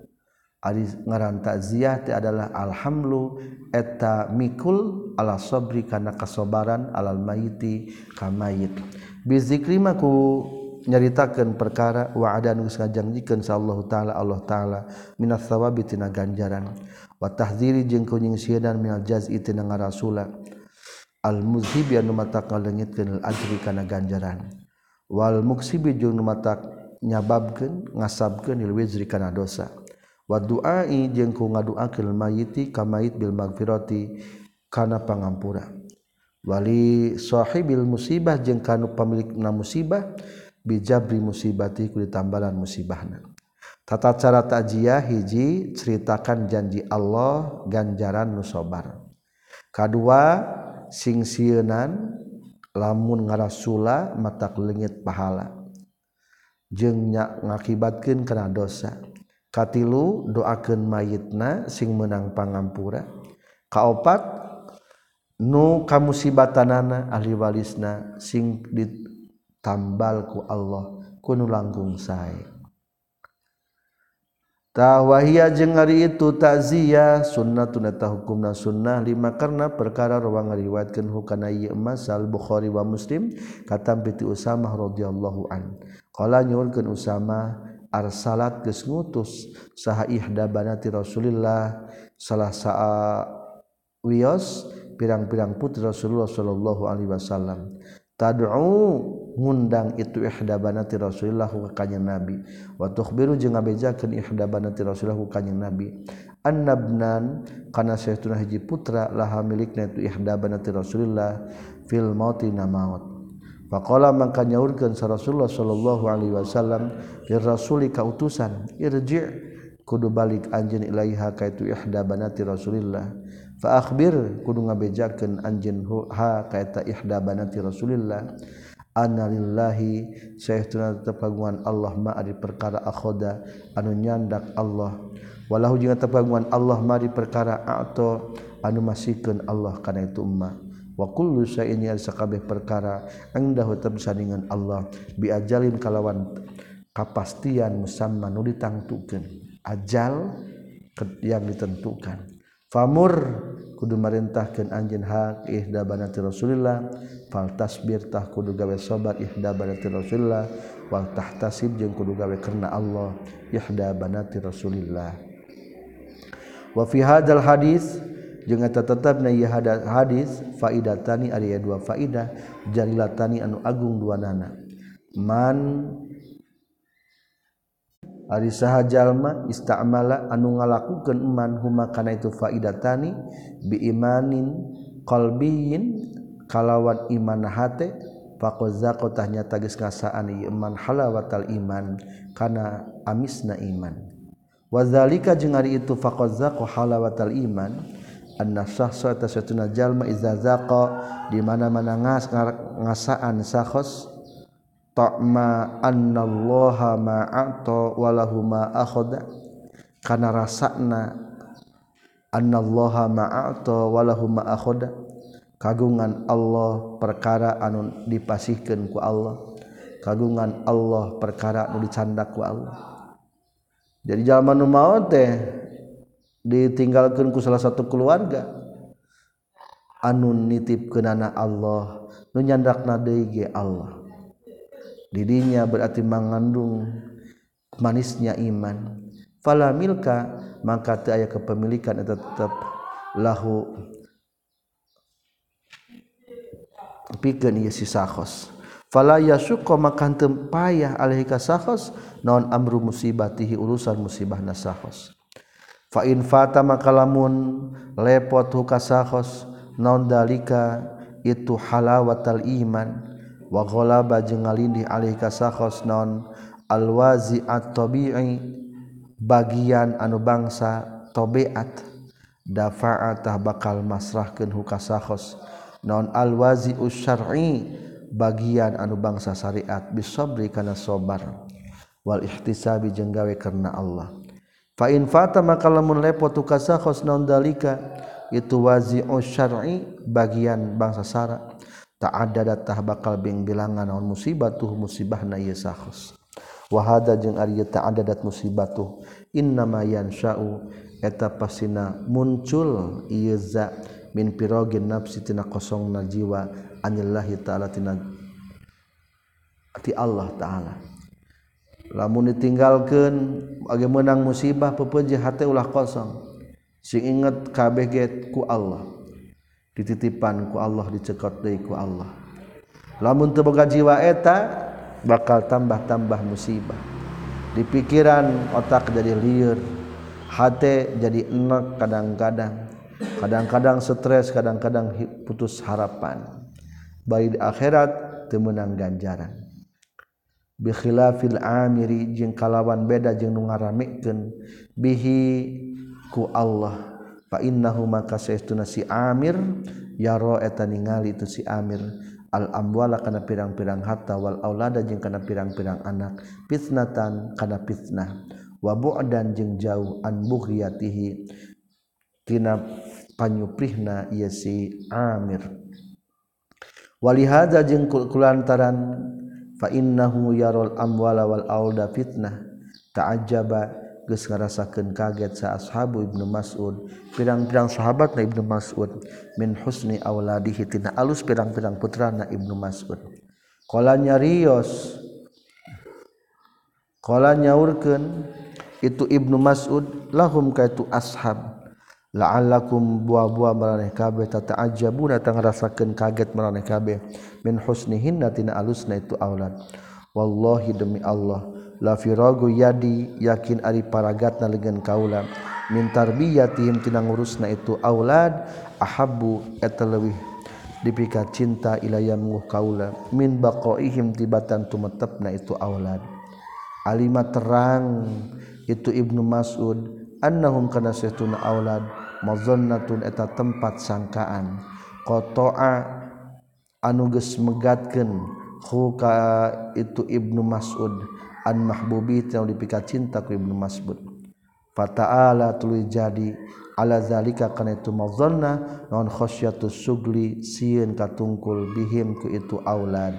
Ari ngaran takziah teh adalah alhamlu eta mikul ala sabri kana kasobaran alal mayiti ka mayit. Bizikri ku nyaritakeun perkara wa'adan geus ngajangjikeun sa Allah taala Allah taala minas thawabi tina ganjaran. Wa tahdziri jeung kunyingsieunan minal jaz'i tina ngarasula. Al muzhib anu matak ngalengitkeun al ajri kana ganjaran. Wal muksibi jeung matak nyababkeun ngasabkeun il wizri kana dosa. waduai jeung ku ngaduakeun mayiti ka mayit bil magfirati kana pangampura. Wali sahibil musibah jeung kanu pamilikna musibah bijabri musibati ku ditambalan musibahna. Tata cara takjiah hiji ceritakan janji Allah ganjaran nusobar kedua singsieunan lamun ngarasula mata lengit pahala. Jengnya ngakibatkan kena dosa. katilu doakan mayitna sing menang pangampura kaopat nu kamusibatanana ahli walisna sing ditambalku Allah kunu langkung sae Tawahia jeung ari itu takziah sunnatun eta hukumna sunnah lima karena perkara ruang ngariwayatkeun hukana ieu masal Bukhari wa Muslim katam piti Usamah radhiyallahu an. Qala nyuwunkeun Usamah arsalat geus ngutus saha ihda banati Rasulillah. Salah saa wios pirang-pirang putri Rasulullah sallallahu alaihi wasallam. Tad'u ngundang itu ihdabanati Rasulullah ka kanjing Nabi. Wa tukhbiru jeung ngabejakeun ihdabanati Rasulullah ka kanjing Nabi. Annabnan kana saestuna hiji putra laha milikna itu ihdabanati Rasulullah fil mauti na maut Maqala mangka nyaurkeun sa Rasulullah sallallahu alaihi wasallam li rasuli ka utusan irji kudu balik anjeun ilaiha ka itu ihda banati Rasulillah. Fa akhbir kudu ngabejakeun anjeun ha ka eta ihda banati Rasulillah. Anna lillahi sayyiduna tepaguan Allah ma ari perkara akhoda anu nyandak Allah. Walahu jeung tepaguan Allah ma ari perkara ato anu masikeun Allah kana itu ummah wakul ini sakabeh perkara engdahu sandingan Allah biajalin kalawan kapastian musamman nu ditangtukeun. Ajal yang ditentukan. Famur kudu marintahkeun anjeun hak ihda banati Rasulillah. Fal tasbir tah kudu gawe sabar ihda banati Rasulillah. Wal tahtasib jeung kudu gawe karena Allah ihda banati Rasulillah. Wa fi hadzal hadis jeung eta tetepna ieu hadis faidatani ari dua faidah jalilatani anu agung dua nana. Man ari saha jalma istamala anu ngalakukeun iman huma kana itu faidatani bi imanin qalbiyin kalawan iman hate faqazaqa tahnya tagis ngasaan iman halawatal iman kana amisna iman. Wazalika jeung ari itu faqazaqa halawatal iman sahjallma izazaqo dimana-mana ngas ngasaan sahkhos tokma annallaha ma'ato walahuma akhoda kana rasana annallaha ma'ato walahuma akhoda kagungan Allah perkara anu dipasihkan ku Allah. Kagungan Allah perkara anu dicandak ku Allah. Jadi zaman nu maut teh ditinggalkan ku salah satu keluarga. Anu nitip ke kenana Allah nu nyandak Allah. Didinya berarti mengandung manisnya iman. Fala milka maka te aya kepemilikan itu tetap lahu. Pikeun ieu si sahos fala yasuko maka tempayah alaihi sahos non amru musibatihi urusan musibahna sahos fa'in fata makalamun lepot hukasahos naon dalika itu halawatal iman. Wa ghalaba jeung ngalindih alih kasahos naon alwazi at-tabi'i bagian anu bangsa tobeat dafa'atah bakal masrahkeun hukasahos naon alwazi usyar'i bagian anu bangsa syariat bisabri kana sabar wal ihtisabi jeung gawe karena Allah. fa in fata maka lamun lepot tukasa khosnaun dalika? Itu wazi syar'i bagian bangsa sara tak ada datah bakal bilangan naon musibah tuh musibah na ieu sakhos wa hada jeung ari tak ada dat musibah tuh. Innama yansha'u eta pasina muncul ieu za min pirogin nafsi tina kosongna jiwa anillahi ta'ala tina ti Allah ta'ala. lamun ditinggalkan bagi menang musibah pepeji hati ulah kosong. Sing inget kabeh ku Allah. Dititipan ku Allah dicekot deui ku Allah. Lamun teu boga jiwa eta bakal tambah-tambah musibah. Di pikiran otak jadi liar hati jadi enak kadang-kadang. Kadang-kadang stres kadang-kadang putus harapan. Baik di akhirat temenang ganjaran. bikhilafil amiri jeung kalawan beda jeung nu ngaramikeun bihi ku Allah. Fa innahu maka saestuna si Amir yaro eta ningali itu si Amir. Al amwala kana pirang-pirang harta wal aulada jeung kana pirang-pirang anak. Fitnatan kana fitnah. Wa bu'dan jeung jauh an bughyatihi tina panyuprihna ieu si Amir. Walihada jeung kulantaran fa innahu yarul amwala wal auda fitnah. Ta'ajjaba geus ngarasakeun kaget sa ashabu Ibnu Mas'ud pirang-pirang sahabat na Ibnu Mas'ud min husni auladihi tina alus pirang-pirang putrana Ibnu Mas'ud. Qala nyarios qala nyaurkeun itu Ibnu Mas'ud lahum ka itu ashab. la'allakum buah-buah maraneh kabeh tata'ajabuna tang rasakeun kaget maraneh kabeh. Min husnihinna tina alusna itu aulad. Wallahi demi Allah la firagu yadi yakin ari paragatna leungeun kaula. Min tarbiyatihim tina ngurusna itu aulad ahabbu eta leuwih dipikat cinta ilayam nguh kaula. Min baqaihim tibatan tumetepna itu aulad. Alimat terang itu Ibnu Mas'ud annahum kana sayyiduna aulad. mozonnatun eta tempat sangkaan. Kotoa anuges megatkan huka itu Ibnu Mas'ud. An mahbubi yang dipika cinta ku Ibnu Mas'ud. Fata'ala tuluy jadi ala zalika kana itu mazanna non khasyatu sugli sieun katungkul bihim ku itu aulad.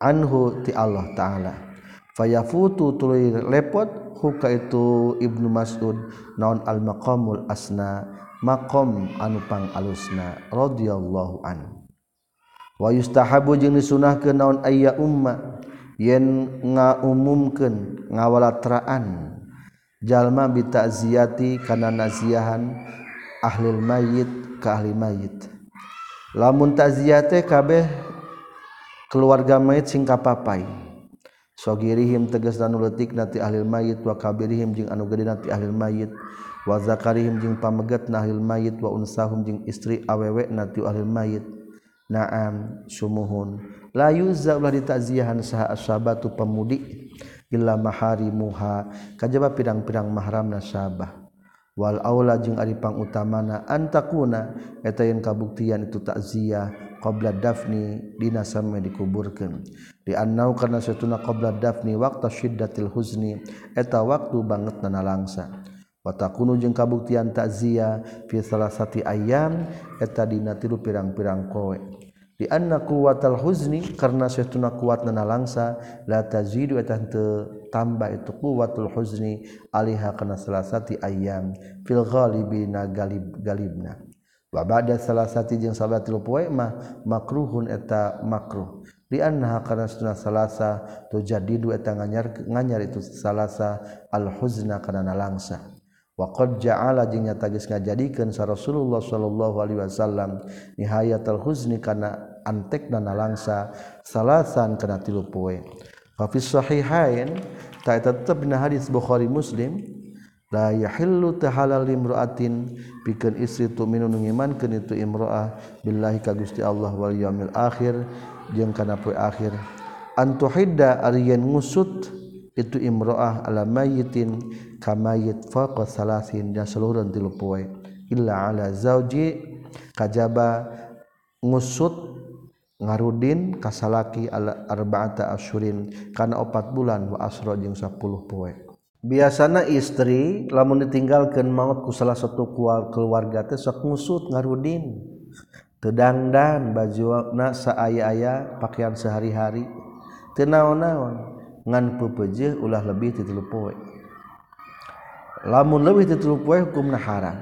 Anhu ti Allah taala. Fayafutu tuluy lepot ka itu Ibnu Mas'ud naon al maqamul asna maqam anu pang alusna radhiyallahu an wa yustahabu jeung disunahkeun naon ayya umma yen ngaumumkeun ngawalatraan. Jalma bitaziyati kana naziahan ahli mayit ka ahli mayit. Lamun taziyate kabeh keluarga mayit sing kapapai. sogirihim teges dan nuletik nati ahlil mayit wa kabirihim jeung anu gede nati ahlil mayit wa zakarihim jeung pamegat na mayit wa unsahum jing istri awewe nati ahlil mayit. Naam sumuhun. La yuzza ulah ditaziyahan saha ashabatu pemudi illa maharimuha kajaba pirang-pirang mahramna sabah wal aula jeung ari pangutamana antakuna eta yen kabuktian itu takziah qabla dafni dina samé dikuburkeun. diannau karena setuna qobla dafni waktu syiddatil huzni eta waktu banget nana langsa watakunu jeung kabuktian takziah fi salasati ayyam eta dina tilu pirang-pirang kowe. Di anna kuwatal huzni karena setuna kuat nana langsa la tazidu eta teu tambah itu kuwatul huzni aliha kana salasati ayyam fil ghalibina galib galibna. Wa ba'da salasati jeung sabatil poe mah makruhun eta makruh. Annaha karena sunah salasa tu jadidu eta nganyar nganyar itu salasa al huzna kana nalangsa. Wa qad ja'ala jeung nyata ngajadikeun sa Rasulullah sallallahu alaihi wasallam nihayatul huzni kana antek dan nalangsa salasan kana tilu poe. Fa fi sahihain ta tetep dina hadis Bukhari Muslim yahillu tahalal limraatin pikeun istri tu minun ngimankeun itu imroah billahi ka Gusti Allah wal yaumil akhir jeung kana poe akhir. Antuhidda ariyan ngusut itu imroah ala mayyitin kamayit faqa salasin dan seluruh tilu poe. Illa ala zauji kajaba ngusut ngarudin kasalaki ala arba'ata asyurin kana opat bulan wa asra jeung 10 poe. Biasanya istri lamun ditinggalkan maut ku salah satu keluarga teh sok ngusut ngarudin tedangdan baju na saaya-aya pakaian sehari-hari. Tenaon-naon ngan pepeje ulah lebih ti poe. Lamun lebih ti poe hukumna haram.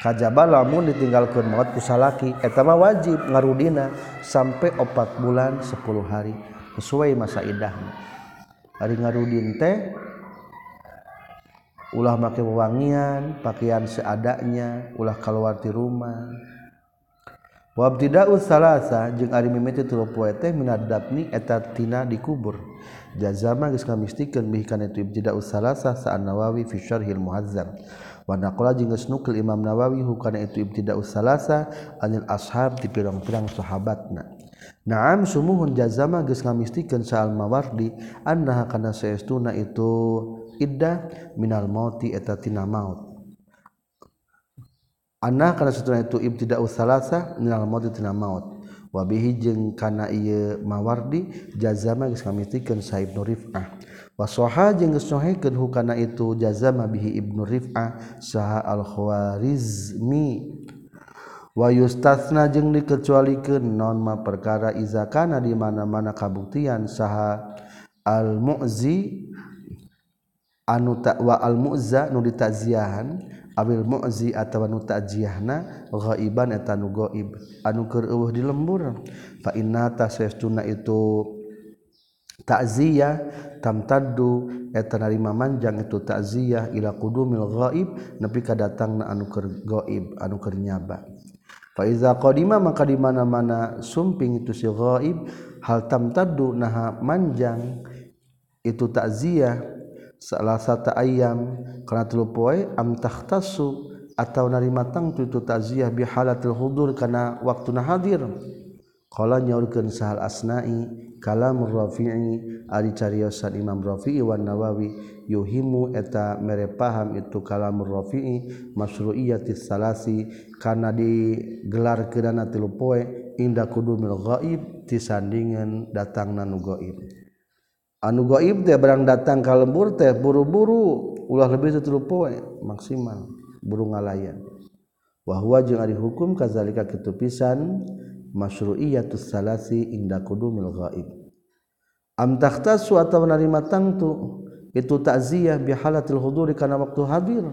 Kajaba lamun ditinggalkeun maut ku salaki eta mah wajib ngarudina sampai 4 bulan 10 hari sesuai masa idahna. Ari ngarudin teh ulah make wewangian pakaian seadanya ulah keluar ti rumah wabtida'u salasa jeung ari mimiti tilu poe teh minadabni eta tina dikubur jazama geus kamistikeun bihi kana itu ibtida'u salasa sa'an nawawi fi syarhil Muhazzam. wa naqala jeung geus nukil imam nawawi hukana itu ibtida'u salasa anil ashab di pirang-pirang sahabatna. Naam sumuhun jazama geus ngamistikeun sa'al mawardi annaha kana saestuna itu iddah minal mauti eta tina maut. anak karena setelah itu ibtida usalasa minal maut tina maut. Wabihi jeung kana ieu mawardi jazama geus kamitikeun sa Ibnu Rif'ah. Wasoha jeung geus sahihkeun hukana itu jazama bihi Ibnu Rif'ah saha al khwarizmi wa yustatsna jeng dikecualikeun non ma perkara izakana di mana-mana kabuktian saha al-mu'zi anu takwa al-mu'za nu ditaziahan Abil muzi atau takjiahna ghaiban eta nu gaib anu keur eueuh di lembur. Fa inna tasaytuna itu ta'ziyah tamtaddu eta narima manjang itu ta'ziyah ila qudumil ghaib nepi ka datangna anu keur gaib anu keur nyaba. Fa iza qadima maka di mana-mana sumping itu si ghaib hal tamtaddu naha manjang itu ta'ziyah salah satu ayam. Karena am amtahtasu atau narima tang itu taziah bihalatil hudur karena waktu na hadir. Qala nyaurkeun sahal asnai kalam rafi'i ari cariyosan imam rafi'i wan nawawi yuhimu eta mere paham itu kalam rafi'i masru'iyatis salasi karena digelar kedana tilu poe inda kudu mil ghaib tisandingan datangna nu ghaib. anu goib teh barang datang ka lembur teh buru-buru ulah lebih itu tilu poe maksimal buru ngalayan. Wahwa jeung ari hukum kazalika kitu pisan masyru'iyatus salasi inda qudumil ghaib. Am takhtasu atawa narima tangtu itu takziah bi halatil huduri kana waktu hadir.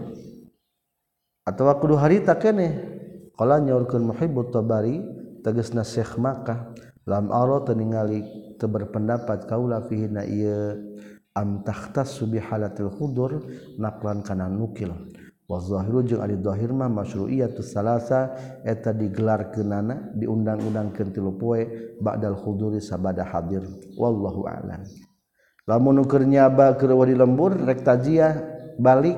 Atawa kudu harita keneh qala nyaurkeun muhibbut tabari tegasna syekh makkah. lam aro ningali teu berpendapat kaula fihi na ieu am tahtas subihalatil khudur naqlan kana nukil. Wa zahiru jeung ari zahir mah masyru'iyatus salasa eta digelarkeunana diundang-undangkeun tilu poe ba'dal khuduri sabada hadir. Wallahu a'lam. Lamun keur nyaba keur di lembur rek tajiah balik.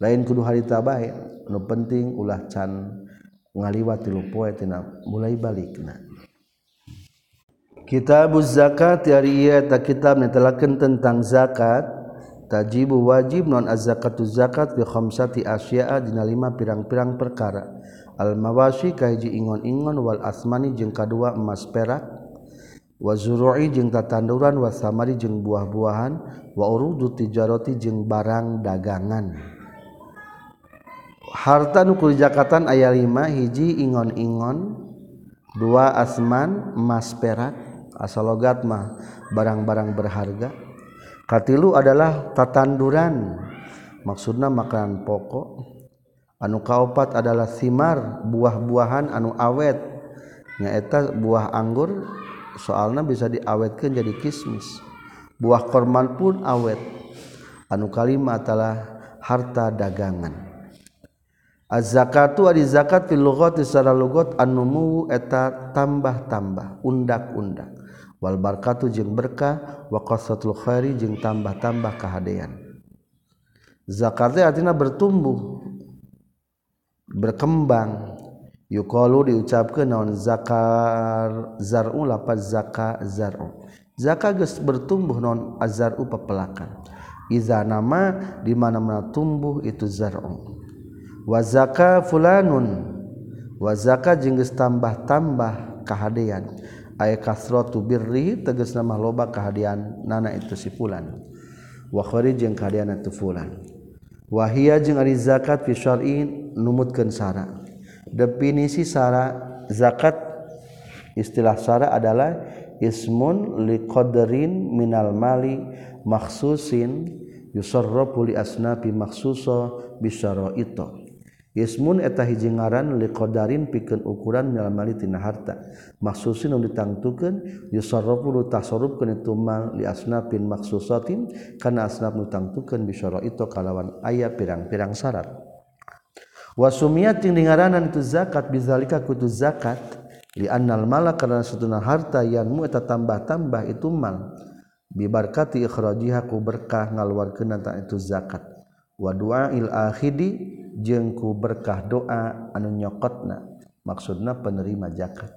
Lain kudu harita bae nu penting ulah can ngaliwat tilu poe tina mulai balikna. Kitabuz zakat ari ieu eta kitab netelakeun tentang zakat. Tajibu wajib non az-zakatu zakat bi khamsati asya'a dina lima pirang-pirang perkara. Al mawasi kahiji ingon-ingon wal asmani jeung kadua emas perak. Wa zuru'i jeung tatanduran wa samari jeung buah-buahan. Wa urudu tijarati jeung barang dagangan. Harta nu zakatan aya lima hiji ingon-ingon. Dua asman emas perak asalogat mah barang-barang berharga. Katilu adalah tatanduran. Maksudna makanan pokok. Anu kaopat adalah simar buah-buahan anu awet. Nyaeta buah anggur soalnya bisa diawetkan jadi kismis. Buah korman pun awet. Anu kalima adalah harta dagangan. Az-zakatu adi zakat fil lughati secara lugat an-numu eta tambah-tambah undak-undak. wal barkatu jeung berkah wa qasatul khairi jeung tambah-tambah kahadean. Zakat teh artina bertumbuh berkembang. Yuqalu diucapkeun naon? Zakar zar'u lapaz zaka zar'u. Zaka geus bertumbuh naon? Azar'u pepelakan iza nama di mana-mana tumbuh itu zar'u. Wa zaka fulanun. Wa zaka jeung geus tambah-tambah kahadean. Kehaan kasrotu birri teges nama loba kehadian nana itu si fulan. Wa jeung kehadian itu fulan. Wahia jeung ari zakat fi syar'in numutkeun sara definisi sara zakat istilah sara adalah ismun liqadrin minal mali makhsusin yusarrafu li asnafi makhsusa bisyara'ita Ismun eta hiji ngaran liqadarin pikeun ukuran dalam tina harta. Maksusin nu ditangtukeun yusarrafu lu tasarrufkeun itu mal li asnafin maksusatin kana asnaf nu tangtukeun itu kalawan aya pirang-pirang syarat. Wa sumiyat dingaranan itu zakat bizalika kutu zakat li annal mala karena satuna harta yanmu eta tambah-tambah itu mal bibarkati ikhrajiha ku berkah ngaluarkeun eta itu zakat. wadua il ahidi jengku berkah doa anu nyokotna. Maksudna penerima zakat.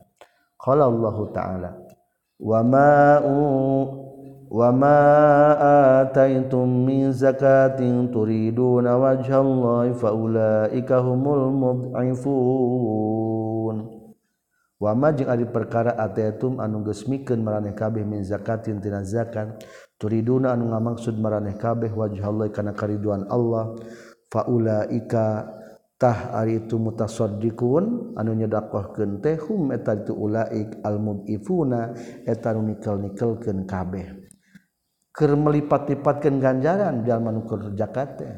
Qala Allah taala wama wama ataitum min zakatin turiduna wajhallahi faulaika humul mud'ifun. Wama jeung ari perkara ataitum anu geus mikeun maraneh kabeh min zakatin tina zakat. turiduna anu ngamaksud maraneh kabeh wajhallahi kana kariduan Allah. Faulaika tah ari itu mutasaddiqun anu nyedakwahkeun teh hum eta itu ulaik almudifuna eta anu nikel-nikelkeun kabeh. Keur melipat-lipatkeun ganjaran jalma nu keur zakat teh.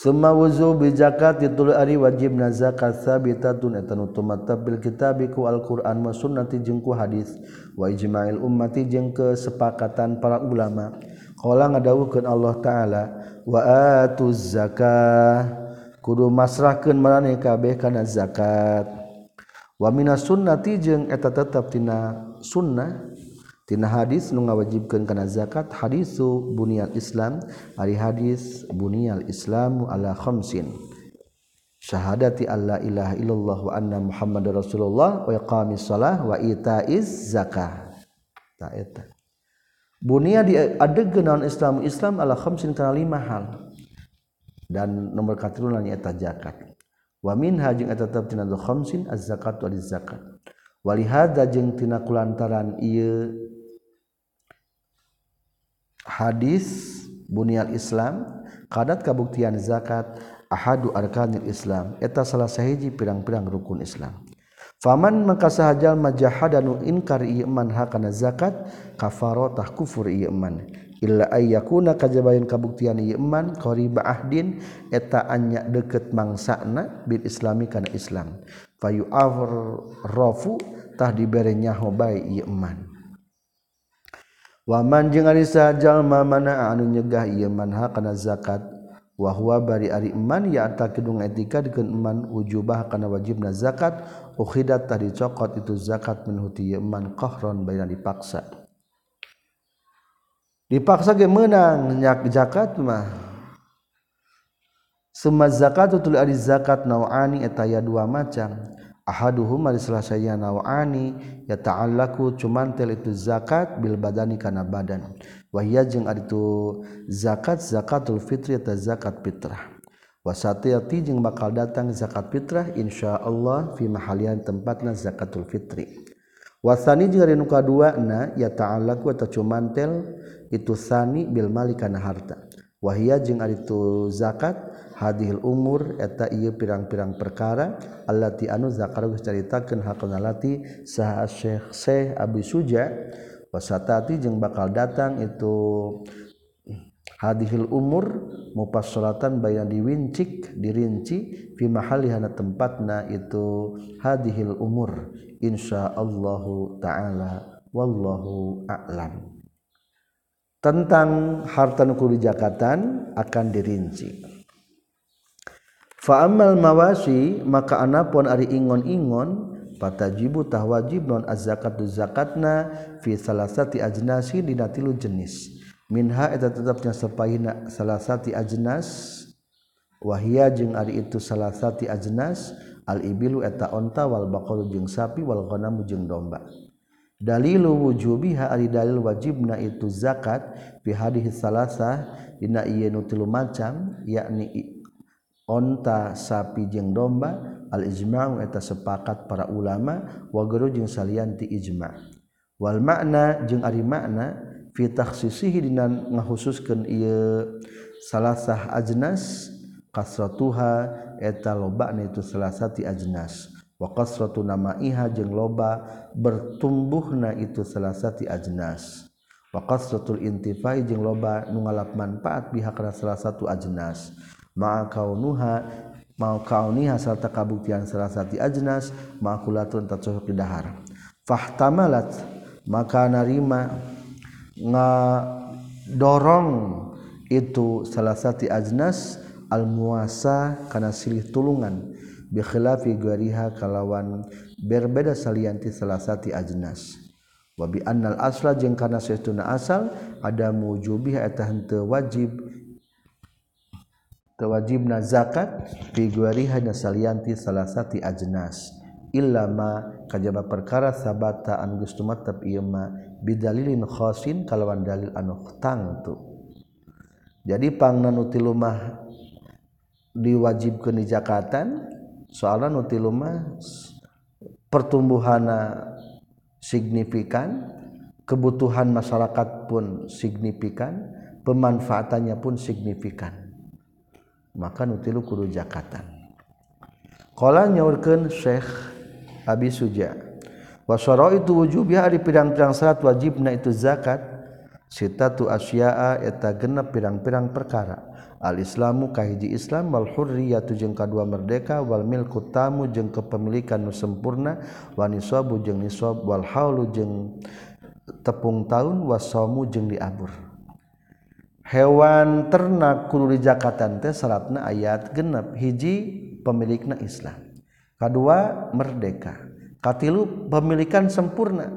Suma wuzu bizakat itu ari wajib na zakat sabitatun eta nutumata bil kitabi ku Al-Qur'an wa sunnati jeung ku hadis wa ijma'il ummati jeung kesepakatan para ulama. Qala ngadawukeun Allah taala wa atuz zakah kudu masrahkeun maraneh kabeh kana zakat. Wa minas sunnati jeung eta tetep tina sunnah tina hadis nu ngawajibkeun kana zakat hadisu bunyal islam ari hadis bunyal islamu ala khamsin. Syahadati alla ilaha illallah wa anna muhammadar rasulullah wa iqamis shalah wa itaiz zakah. Ta eta bunia di adegeun naon islam islam ala khamsin kana lima hal. Dan nomor katilunan nyaeta zakat. Wa minha jeung eta tetep tina khamsin az-zakat wal zakat walihada jeung tina kulantaran ieu hadis bunial Islam kadat kabuktian zakat ahadu arkanil Islam eta salah sahiji pirang-pirang rukun Islam. Faman maka sahajal majahadanu inkar iman hakana zakat kafarotah kufur iman illa ayyakuna kajabayan kabuktian iman qariba ahdin eta anya deket mangsana bil islami kana islam. Fayu avrafu tah dibere hobai iman waman jeung ari sajalma mana anu nyegah ieu manha kana zakat wa huwa bari ari man ya ta kidung etika dikeun man ujubah kana wajibna zakat ukhidat tadi cokot itu zakat min huti iman qahron baina dipaksa. Dipaksa ge meunang nyak zakat mah. Summa zakatu tul ari zakat nauani eta ya dua macam. ahaduhum ari salah saya nawani ya ta'allaku cuman tel itu zakat bil badani kana badan. Wahya jeung ari itu zakat zakatul fitri atau zakat fitrah. Wasatiyati jeung bakal datang zakat fitrah insyaallah fi mahalian tempatna zakatul fitri. Wasani jeung ari nu kaduana ya ta'allaku atau cuman tel itu sani bil mali kana harta. Wahya jeung ari itu zakat hadil umur eta ia pirang-pirang perkara Allahati anu zakar ceritakan hakati sah Syekh Syekh Abi Suja wasatati jeung bakal datang itu hadihil umur mupas salatan bayan diwincik dirinci fi mahalihana tempatna itu hadihil umur. Insyaallahu taala wallahu a'lam. Tentang harta nukul jakatan akan dirinci faamal mawasi maka anapun ari ingon-ingon patajibu tah wajib non az-zakat zakatna fi salasati ajnasi dina tilu jenis. Minha eta tetapnya sapahina salasati ajnas wahia jeung ari itu salasati ajnas al ibilu eta onta wal baqalu jeung sapi wal ghanamu jeung domba. Dalilu wujubiha ari dalil wajibna itu zakat fi hadis salasah dina ieu nu tilu macam yakni onta sapi jeung domba al-ijma' eta sepakat para ulama wa guru jeung salian ti ijma' wal makna jeung ari makna fi takhsisihi dina ngahususkeun ieu salasah ajnas kasratuha eta lobana itu salasati ajnas. Wa kasratu namaiha jeung loba bertumbuhna itu salasati ajnas. Wa kasratul intifai jeung loba nu ngalap manfaat pihak salah satu ajnas. ma kaunuha mau kauniha serta kabuktian salah satu ajnas makulatun tatsuhuk dahar. Fahtamalat maka narima ngadorong itu salah satu ajnas al muasa kana silih tulungan. Bi khilafi gariha kalawan berbeda salianti salah satu ajnas. Wabi annal asla jeung kana saestuna asal ada mujubih eta henteu wajib wajibna zakat figuari hanya salianti satu ajenas illama kajaba perkara sabata an geus tumatep ieu ma bidalilin khosin kalawan dalil anu tangtu jadi pangna nu tilu mah diwajibkeun di zakatan soalna nu tilu mah pertumbuhana signifikan kebutuhan masyarakat pun signifikan pemanfaatannya pun signifikan maka nutilu kudu jakatan. Qala nyaurkeun Syekh Abi Suja wa itu wujub ya pirang-pirang syarat wajibna itu zakat. Sitatu asya'a eta genep pirang-pirang perkara. Al islamu kahiji islam wal hurriyatu jeung kadua merdeka wal milku tamu jeung kepemilikan nu sempurna wa nisabu jeung nisab wal haulu jeung tepung tahun wasamu jeung diabur. hewan ternak kudu di Jakatan teh syaratna ayat genep hiji pemilikna Islam. Kedua merdeka. Katilu pemilikan sempurna.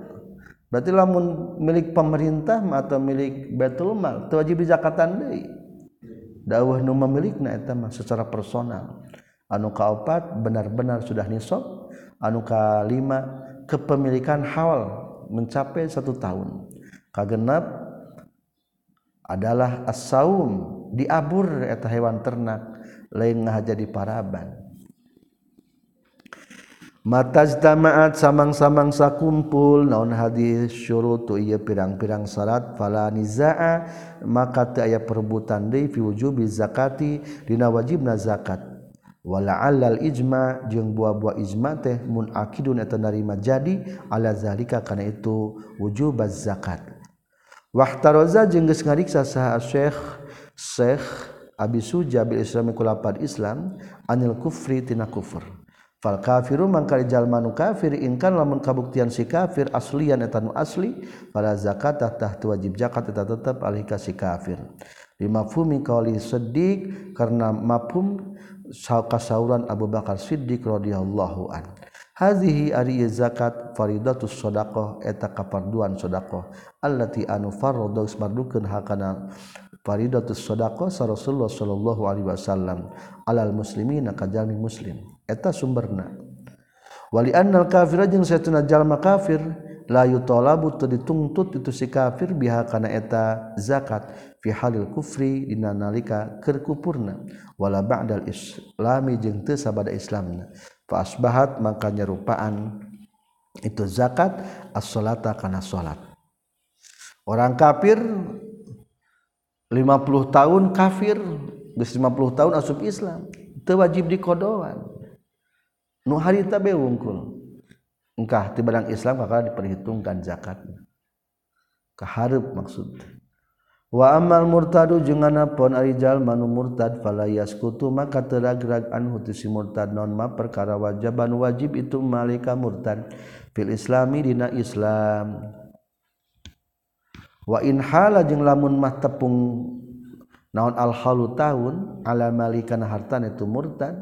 Berarti lamun milik pemerintah atau milik Betul Mal itu wajib di Jakatan deui. Dawuh nu memilikna eta mah secara personal. Anu kaopat benar-benar sudah nisab anu kalima kepemilikan hawal mencapai satu tahun. Kagenap adalah asaum diabur eta hewan ternak lain ngahaja di paraban. Matajtama'at samang-samang sakumpul naon hadis syurut tu ieu pirang-pirang syarat fala nizaa maka teu aya perebutan deui fi wujubi zakati dina wajibna zakat. Wala alal ijma jeung buah-buah ijma teh munakidun eta narima jadi ala zalika kana itu wujubaz zakat. Wahtaroza jeung geus ngariksa saha Syekh Syekh Abi Suja bil Islami kulapan Islam anil kufri tina kufur. Fal kafiru mangka jalma nu kafir ingkan lamun kabuktian si kafir aslian eta nu asli pada zakat tah wajib zakat eta tetep alih ka si kafir. Limafhumi qauli Siddiq karena mafhum kasauran Abu Bakar Siddiq radhiyallahu an. hazihi ari zakat faridatus sadaqah eta kaparduan sadaqah allati anu farada mardukeun hakana faridatus sadaqah sa Rasulullah sallallahu alaihi wasallam. Alal muslimina kajami muslim. Eta sumberna. Wali annal kafira jeung satuna jalma kafir la yutalabu teu dituntut itu si kafir biha kana eta zakat. Fi halil kufri dina nalika keur kufurna wala ba'dal islami jeung teu sabada islamna. asbahat maka nyerupaan itu zakat as-salata kana salat. Orang kafir 50 tahun kafir, geus 50 tahun asup Islam, teu wajib dikodoan. Nu harita be wungkul. Engkah ti barang Islam bakal diperhitungkan zakatnya. Kaharep maksudnya. wa amal murtadu jeung anapon ari jalma nu murtad fala yaskutu maka teragrag anhu si murtad. Non ma perkara wajiban wajib itu malika murtad. Fil islami dina islam. Wa in hala jeung lamun mah tepung naon al halu taun ala malikan hartan itu murtad.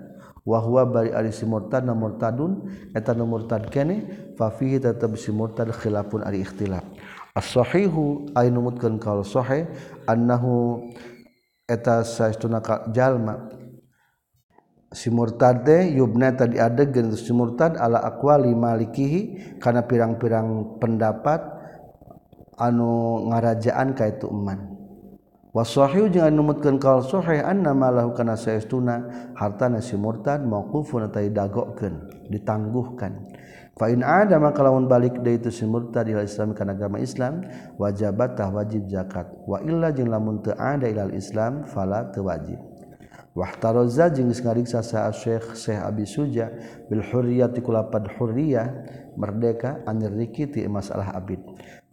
Wa huwa bari ari si murtad na murtadun eta murtad kene fa fihi tetep si murtad khilafun ari ikhtilaf. as-sahihu ay numutkeun kaul sahih annahu eta saestuna jalma. Si murtad teh yubna tadi adegeun si murtad ala aqwali malikihi kana pirang-pirang pendapat anu ngarajaan ka itu eman wasahihu jeung anu numutkeun kaul sahih anna malahu kana saestuna hartana si murtad mauqufun eta didagokeun ditangguhkan. Fain ada maka lawan balik dari itu si murtad ila Islam kana agama Islam wajabatah wajib zakat. Wa illa jeung lamun teu ada ila Islam fala teu wajib. Wahtaroza jeung geus ngariksa sa Syekh Syekh Abi Suja bil hurriyati kulapad hurriyah merdeka anir rikiti masalah abid.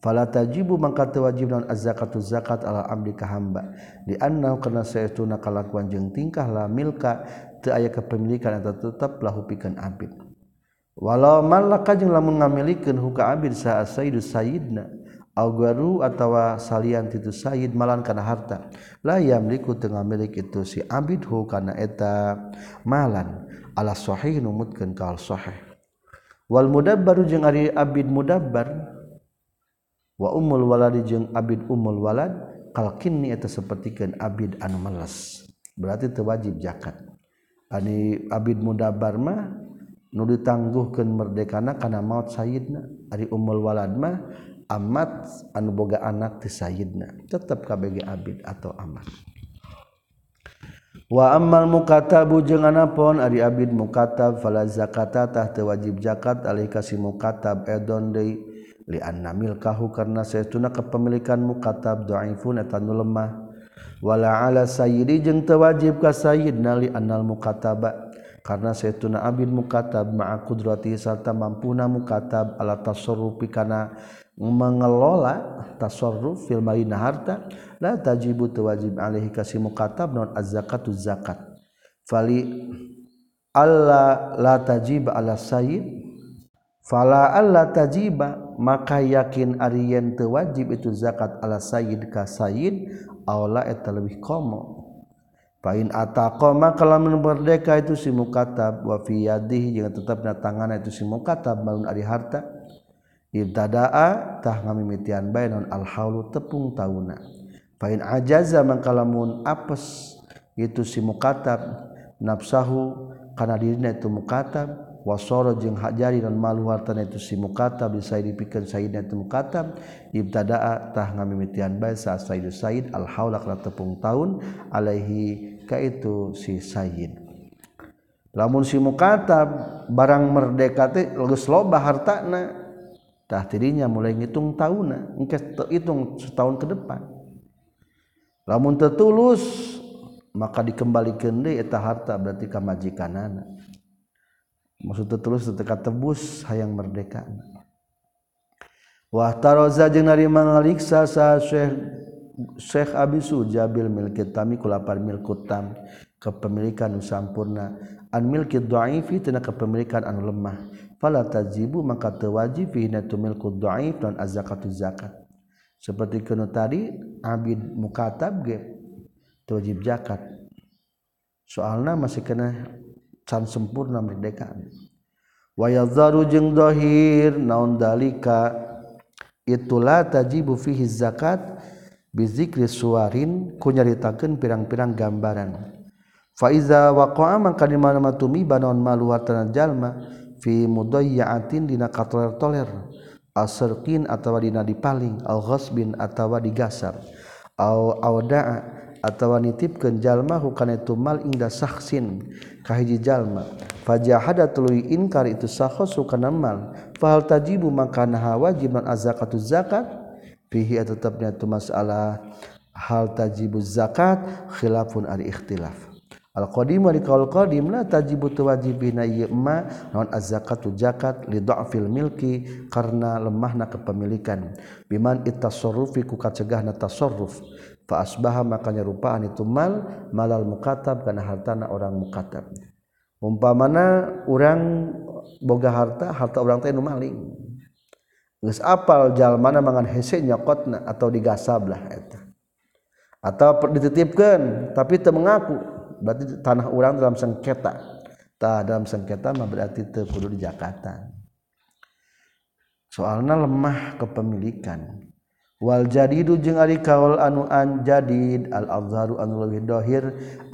Fala tajibu mangka teu wajib naon az-zakatu zakat ala abdi ka hamba. Di annahu kana saytuna kalakuan jeung tingkah la milka teu aya kepemilikan atau tetep lahu pikeun abid walau malaka jeung lamun ngamilikeun huka abid sa sayyidu sayyidna au garu atawa salian titu sayyid malan kana harta la yamliku teu ngamilik itu si abid hu kana eta malan. Ala sahih numutkeun ka sahih. Wal mudabbaru jeung ari abid mudabbar wa ummul waladi jeung abid ummul walad kalkinni eta sapertikeun abid anu meles berarti teu wajib zakat. Ani abid mudabbar mah nu ditangguhkan merdekana karena maut Sayyidna. Ari Umul Waladmah amat anu boga anak ti Sayyidna. Tetap KBG Abid atau amat wa amal mukatabu jeung anapon ari abid mukatab fala zakata tah teu wajib zakat alih ka si mukatab edon deui. Li anna milkahu karna saestuna kepemilikan mukatab dhaifun eta nu lemah. Wala ala sayyidi jeung teu wajib ka sayyidna li annal mukataba. Karna saestuna abid mukatab ma'a qudrati sarta mampuna mukatab ala tasarrufi kana mengelola tasarruf fil malina harta la tajibu wajib alaihi kasih mukatab non az-zakat zakat. Fali alla la tajiba ala sayyid fala alla tajiba maka yakin ariyen teu wajib itu zakat ala sayyid ka sayyid aula eta lebih komo Pain ataqa maka lamun merdeka itu si mukatab wa fi yadihi jeung tetepna tanganna itu si mukatab malun ari harta. Ibtadaa tah ngamimitian bae non al haulu tepung tauna. Pain ajaza maka lamun apes itu si mukatab nafsahu kana dirina itu mukatab. Wasoro jeung hajari dan malu hartana itu si mukatab bisa dipikeun sayyidna itu mukatab ibtadaa tah ngamimitian bae sa sayyid sayyid al haula kana tepung taun alaihi ka itu si sayyid lamun si mukatab barang merdeka teh geus loba hartana dirinya mulai ngitung tahun hitung setahun ke depan. Namun tertulus maka dikembalikan deeta harta berarti majikan maksudnya terus teteka tebus hayang merdeka. Wah taroza jeung narima ngaliksa sa Syekh Syekh Abi Suja bil milki tami kulapan milkutam kepemilikan nu sampurna. An milki dhaifi tina kepemilikan anu lemah. Fala tajibu maka teu wajib tu na milku dhaif dan azakat zakat. Seperti kena tadi abid mukatab ge wajib zakat. Soalna masih kena can sempurna merdekaan wayazaru jeung dohir naon dalika? Itulah tajibu fihi zakat bizikri suwarin ku nyaritakeun pirang-pirang gambaran. Fa iza waqa'a mangka di mana-mana tumiba naon malu hartana jalma fi mudayyaatin dina katoler-toler asrqin atawa dina dipaling al ghasbin atawa digasar. Au audaa atawa nitip kenjallma bukan itu mal indah saksin kahiji jalma fajahada tului inkar itu sakho sukana mal. Fahal tajibu makanaha wajib non azakatu zakat. Fihi tetapnya itu masalah hal tajibu zakat khilafun ari ikhtilaf. Al qadim wa qaul qadim la tajibu tawajibina yema non azakatu zakat li dha'fil milki karena lemahna kepemilikan. Biman itasarrufi ku kacegahna tasarruf. Fa asbaha makanya rupaan itu mal malal mukatab kana hartana orang mukatab. Umpamana urang boga harta harta urang teh nu maling. Geus apal jalmana mangan hese nyokotna atau digasab lah eta. Atau dititipkeun tapi teu mengaku berarti tanah orang dalam sengketa. Tak dalam sengketa mah berarti terkudu di Jakarta. Soalnya lemah kepemilikan Wal jadidu jeung ari kaul anu an jadid al azharu anu leuwih dohir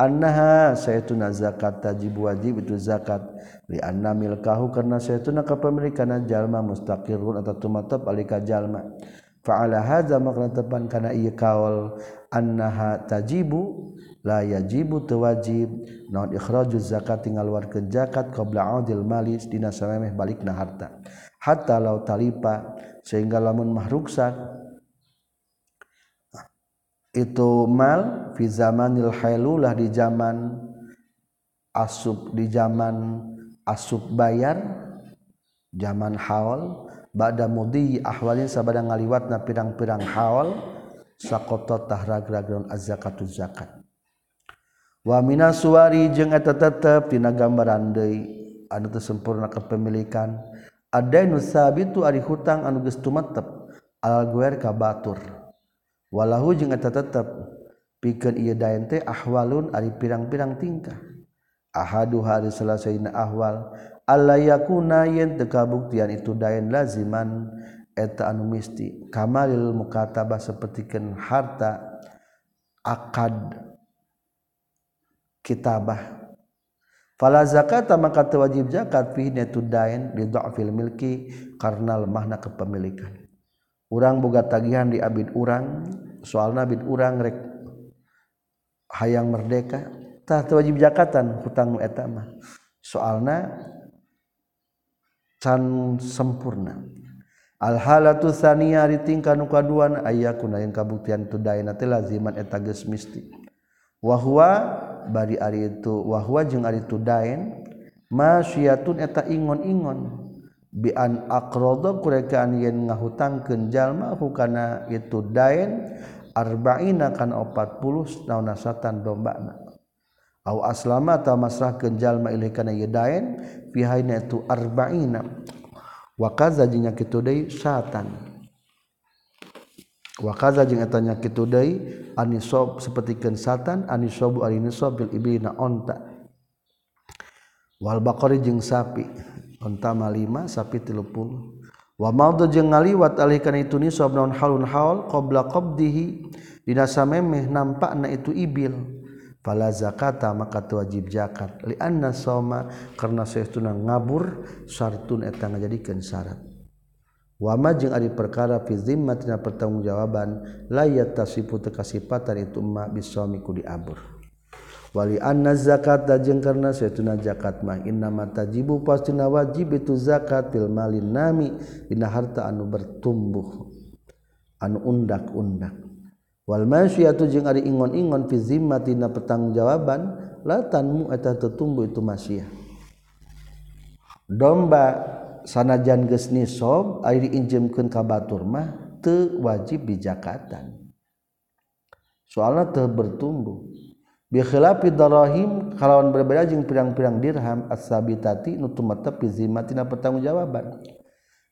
annaha saytuna zakat tajib wajib itu zakat. Li anna milkahu karena saytuna kapemilikana jalma mustaqirun atau tumatap alika jalma. Fa ala hadza maqna tepan kana ieu kaul annaha tajibu la yajibu tu wajib. Naon ikhraju zakat tinggal warkeun zakat qabla audil mali dina samemeh balikna harta. Hatta law talipa sehingga lamun mahruksak itu mal fi zamanil hailulah di zaman asub di zaman asub bayar zaman haul. Ba'da mudi ahwalin sabada ngaliwatna pirang-pirang haul saqata tahragragraun az-zakatu zakat. Wa mina suwari jeung eta tetep dina gambaran deui anu teu sempurna kepemilikan. Adainu sabitu ari hutang anu geus tumetep al guer ka batur. Walahu jeung eta tetep. Pikeun ieu daen teh ahwalun ari pirang-pirang tingkah. Ahadu hari selasaina ahwal. Alla yakuna yen teu kabuktian itu daen laziman. Eta anu misti kamalil mukatabah sapertikeun harta akad kitabah. Fala zakata maka wajib zakat fi tudain di dha'fil milki karena lemahna kepemilikan urang boga tagihan di abid urang soalna abid urang rek hayang merdeka. Tah wajib jakatan hutang eta mah. Soalna can sempurna. Alhalatu tsaniya ari tingkah nu kaduan aya kuna yang kabuktian tu daina teh laziman eta geus mistik wa huwa bari ari itu wa huwa jeung ari tu dain masyiatun eta ingon-ingon. Bi an aqrada kurekaan yen ngahutangkeun jalma hukana itu dain arba'ina kan 40 naon satan dombana. Au aslama ta masrahkeun jalma ilaih kana ieu dain fi haina itu arba'ina. Wa kaza jeung kitu deui satan wakaza jeung etanya kitu deui anisob sapertikeun satan anisobu ari nisab bil ibina onta. Wal baqari jeung sapi ontama 5 sapi 30 wa maudu jeung ngaliwat alih kana itu nisab naon halun haul qabla qabdihi. Dina samemeh nampakna itu ibil. Fala zakata maka wajib zakat. Li anna soma karena saestuna ngabur syartun eta ngajadikeun syarat. Wama jeung ari perkara fi zimmatina pertanggungjawaban la yatasifu tekasipatan itu ma bisomi ku diabur. wali anna zakat jeung karena saytuna zakat mah. Inna matajibu pastina wajib itu zakat fil malin nami. Dina harta anu bertumbuh anu undak-undak. Wal masyiyatu jeung ari ingon-ingon fi zimmati dina pertanggungjawaban la tanmu eta tetumbuh itu masyiyah. Domba sanajan geus nisab ari diinjemkeun ka batur mah teu wajib di jakatan soalnya teu bertumbuh. bikhilafi darahim kalawan berbeda jeung pirang-pirang dirham as-sabitati nu tumetep zimmatina pertanggungjawaban.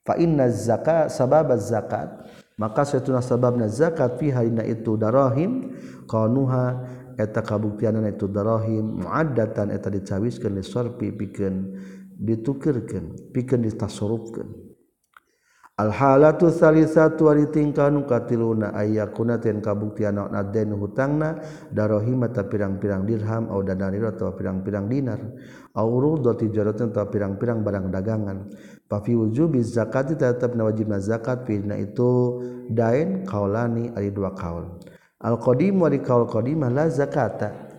Fa inna zakat sabab zakat maka satuna sababna zakat fi halina itu darahim qanuha eta kabuktianan itu darahim muaddatan eta dicawiskeun li sarfi pikeun ditukirkeun pikeun ditasarrufkeun. Alhalatu salisatu ari tingkah nu katiluna ayyakuna ten kabuktian hutangna darohima ta pirang-pirang dirham au danarira ta pirang-pirang dinar. Au rudati jaratan ta pirang-pirang barang dagangan. Fa fi wujubi zakati tetep wajibna zakat fina itu dain kaulani ari dua kaul. Al qadim wa kaul qadimah la zakata.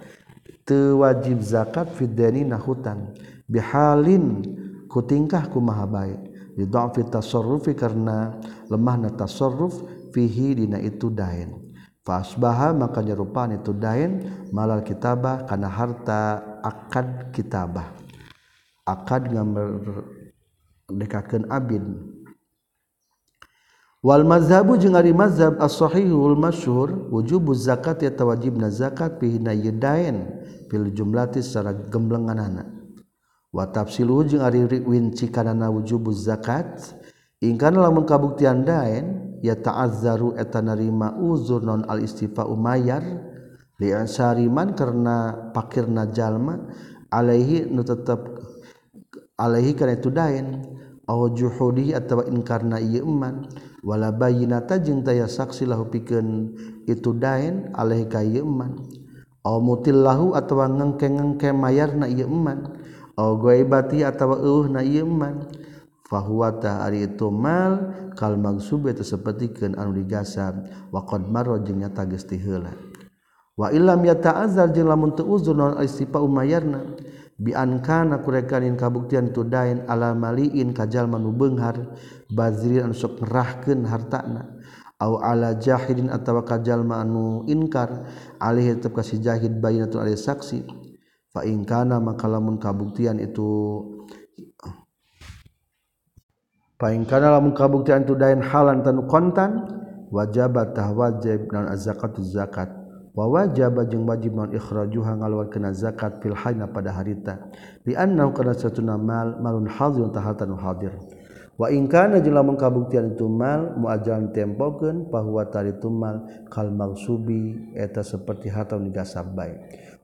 Teu wajib zakat fi dani na hutang. Bihalin ku tingkah kumaha baik. lidhafi tasarrufi karena lemahna tasarruf fihi dina itu dain. Fasbaha maka nyerupaan itu dain malal kitabah karena harta akad kitabah. Akad ngamerdekakeun abid. Wal mazhabu jeung ari mazhab as-sahihul masyhur wujubu zakat ya tawajibna zakat fihi na yadain fil jumlati secara gemblenganana. watafsilu jeung ari winci kana wujubuz zakat. Ingkana lamun kabuktian daen ya ta'azzaru eta narima uzur non al istifa umayar. Li ansariman karena pakirna jalma alaihi nu tetep alaihi kana itu daen. Aw juhudi atawa inkarna ieu iman wala bayyinata jeung taya saksi lahu pikeun itu daen alaihi ka ieu iman aw mutillahu atawa ngengke-ngengke mayarna ieu iman man. Bahwata itu mal kal mangsub itu sepertikan anu digasab waqad marra jeung nyata geus tiheula wa illam yata'azzar lamun teu uzur istifa umayarna bi an kana kurekanin kabuktian tudain ala maliin kajal manu benghar bazrin anu sok ngerahkeun hartana. Aw ala jahidin atawa kajal manu inkar alih tetap kasih jahid bayinatul alih saksi. kana maka lamun kabuktian itu faingkana lamun kabuktian itu dain halan tanu kontan wajabat tah wajib non zakat. Zakat wa wajib jeung wajib non ikhrajuha ngaluarkeun zakat fil hayna pada harita. Li annahu kana satuna mal malun hadirun tahatan hadir. Wa in kana jeung lamun kabuktian itu mal muajalan tempokeun bahwa tari itu mal kal magsubi eta seperti hatam digasab baik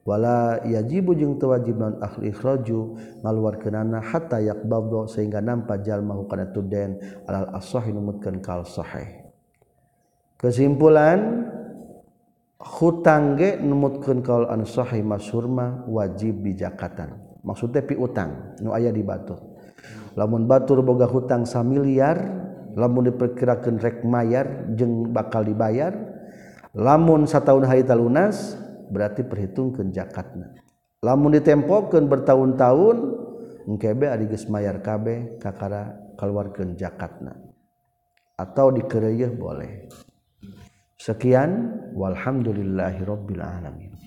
wala yajibu jeung teu wajib non ahli ikhraju ngaluarkeunana hatta yaqbadha sehingga nampa jalma kana tuden alal ashahi numutkeun kal sahih. Kesimpulan hutang ge numutkeun kaul an sahih masyhur wajib bijakatan maksudnya pi utang nu aya di batur. Lamun batur boga hutang samiliar lamun diperkirakan rek mayar jeung bakal dibayar. Lamun sataun harita lunas berarti perhitungkan jakatna lamun ditempokan bertahun-tahun ngkebe ari geus mayar kabeh kakara kaluarkeun jakatna atau dikereyeh boleh. Sekian walhamdulillahirabbil alamin.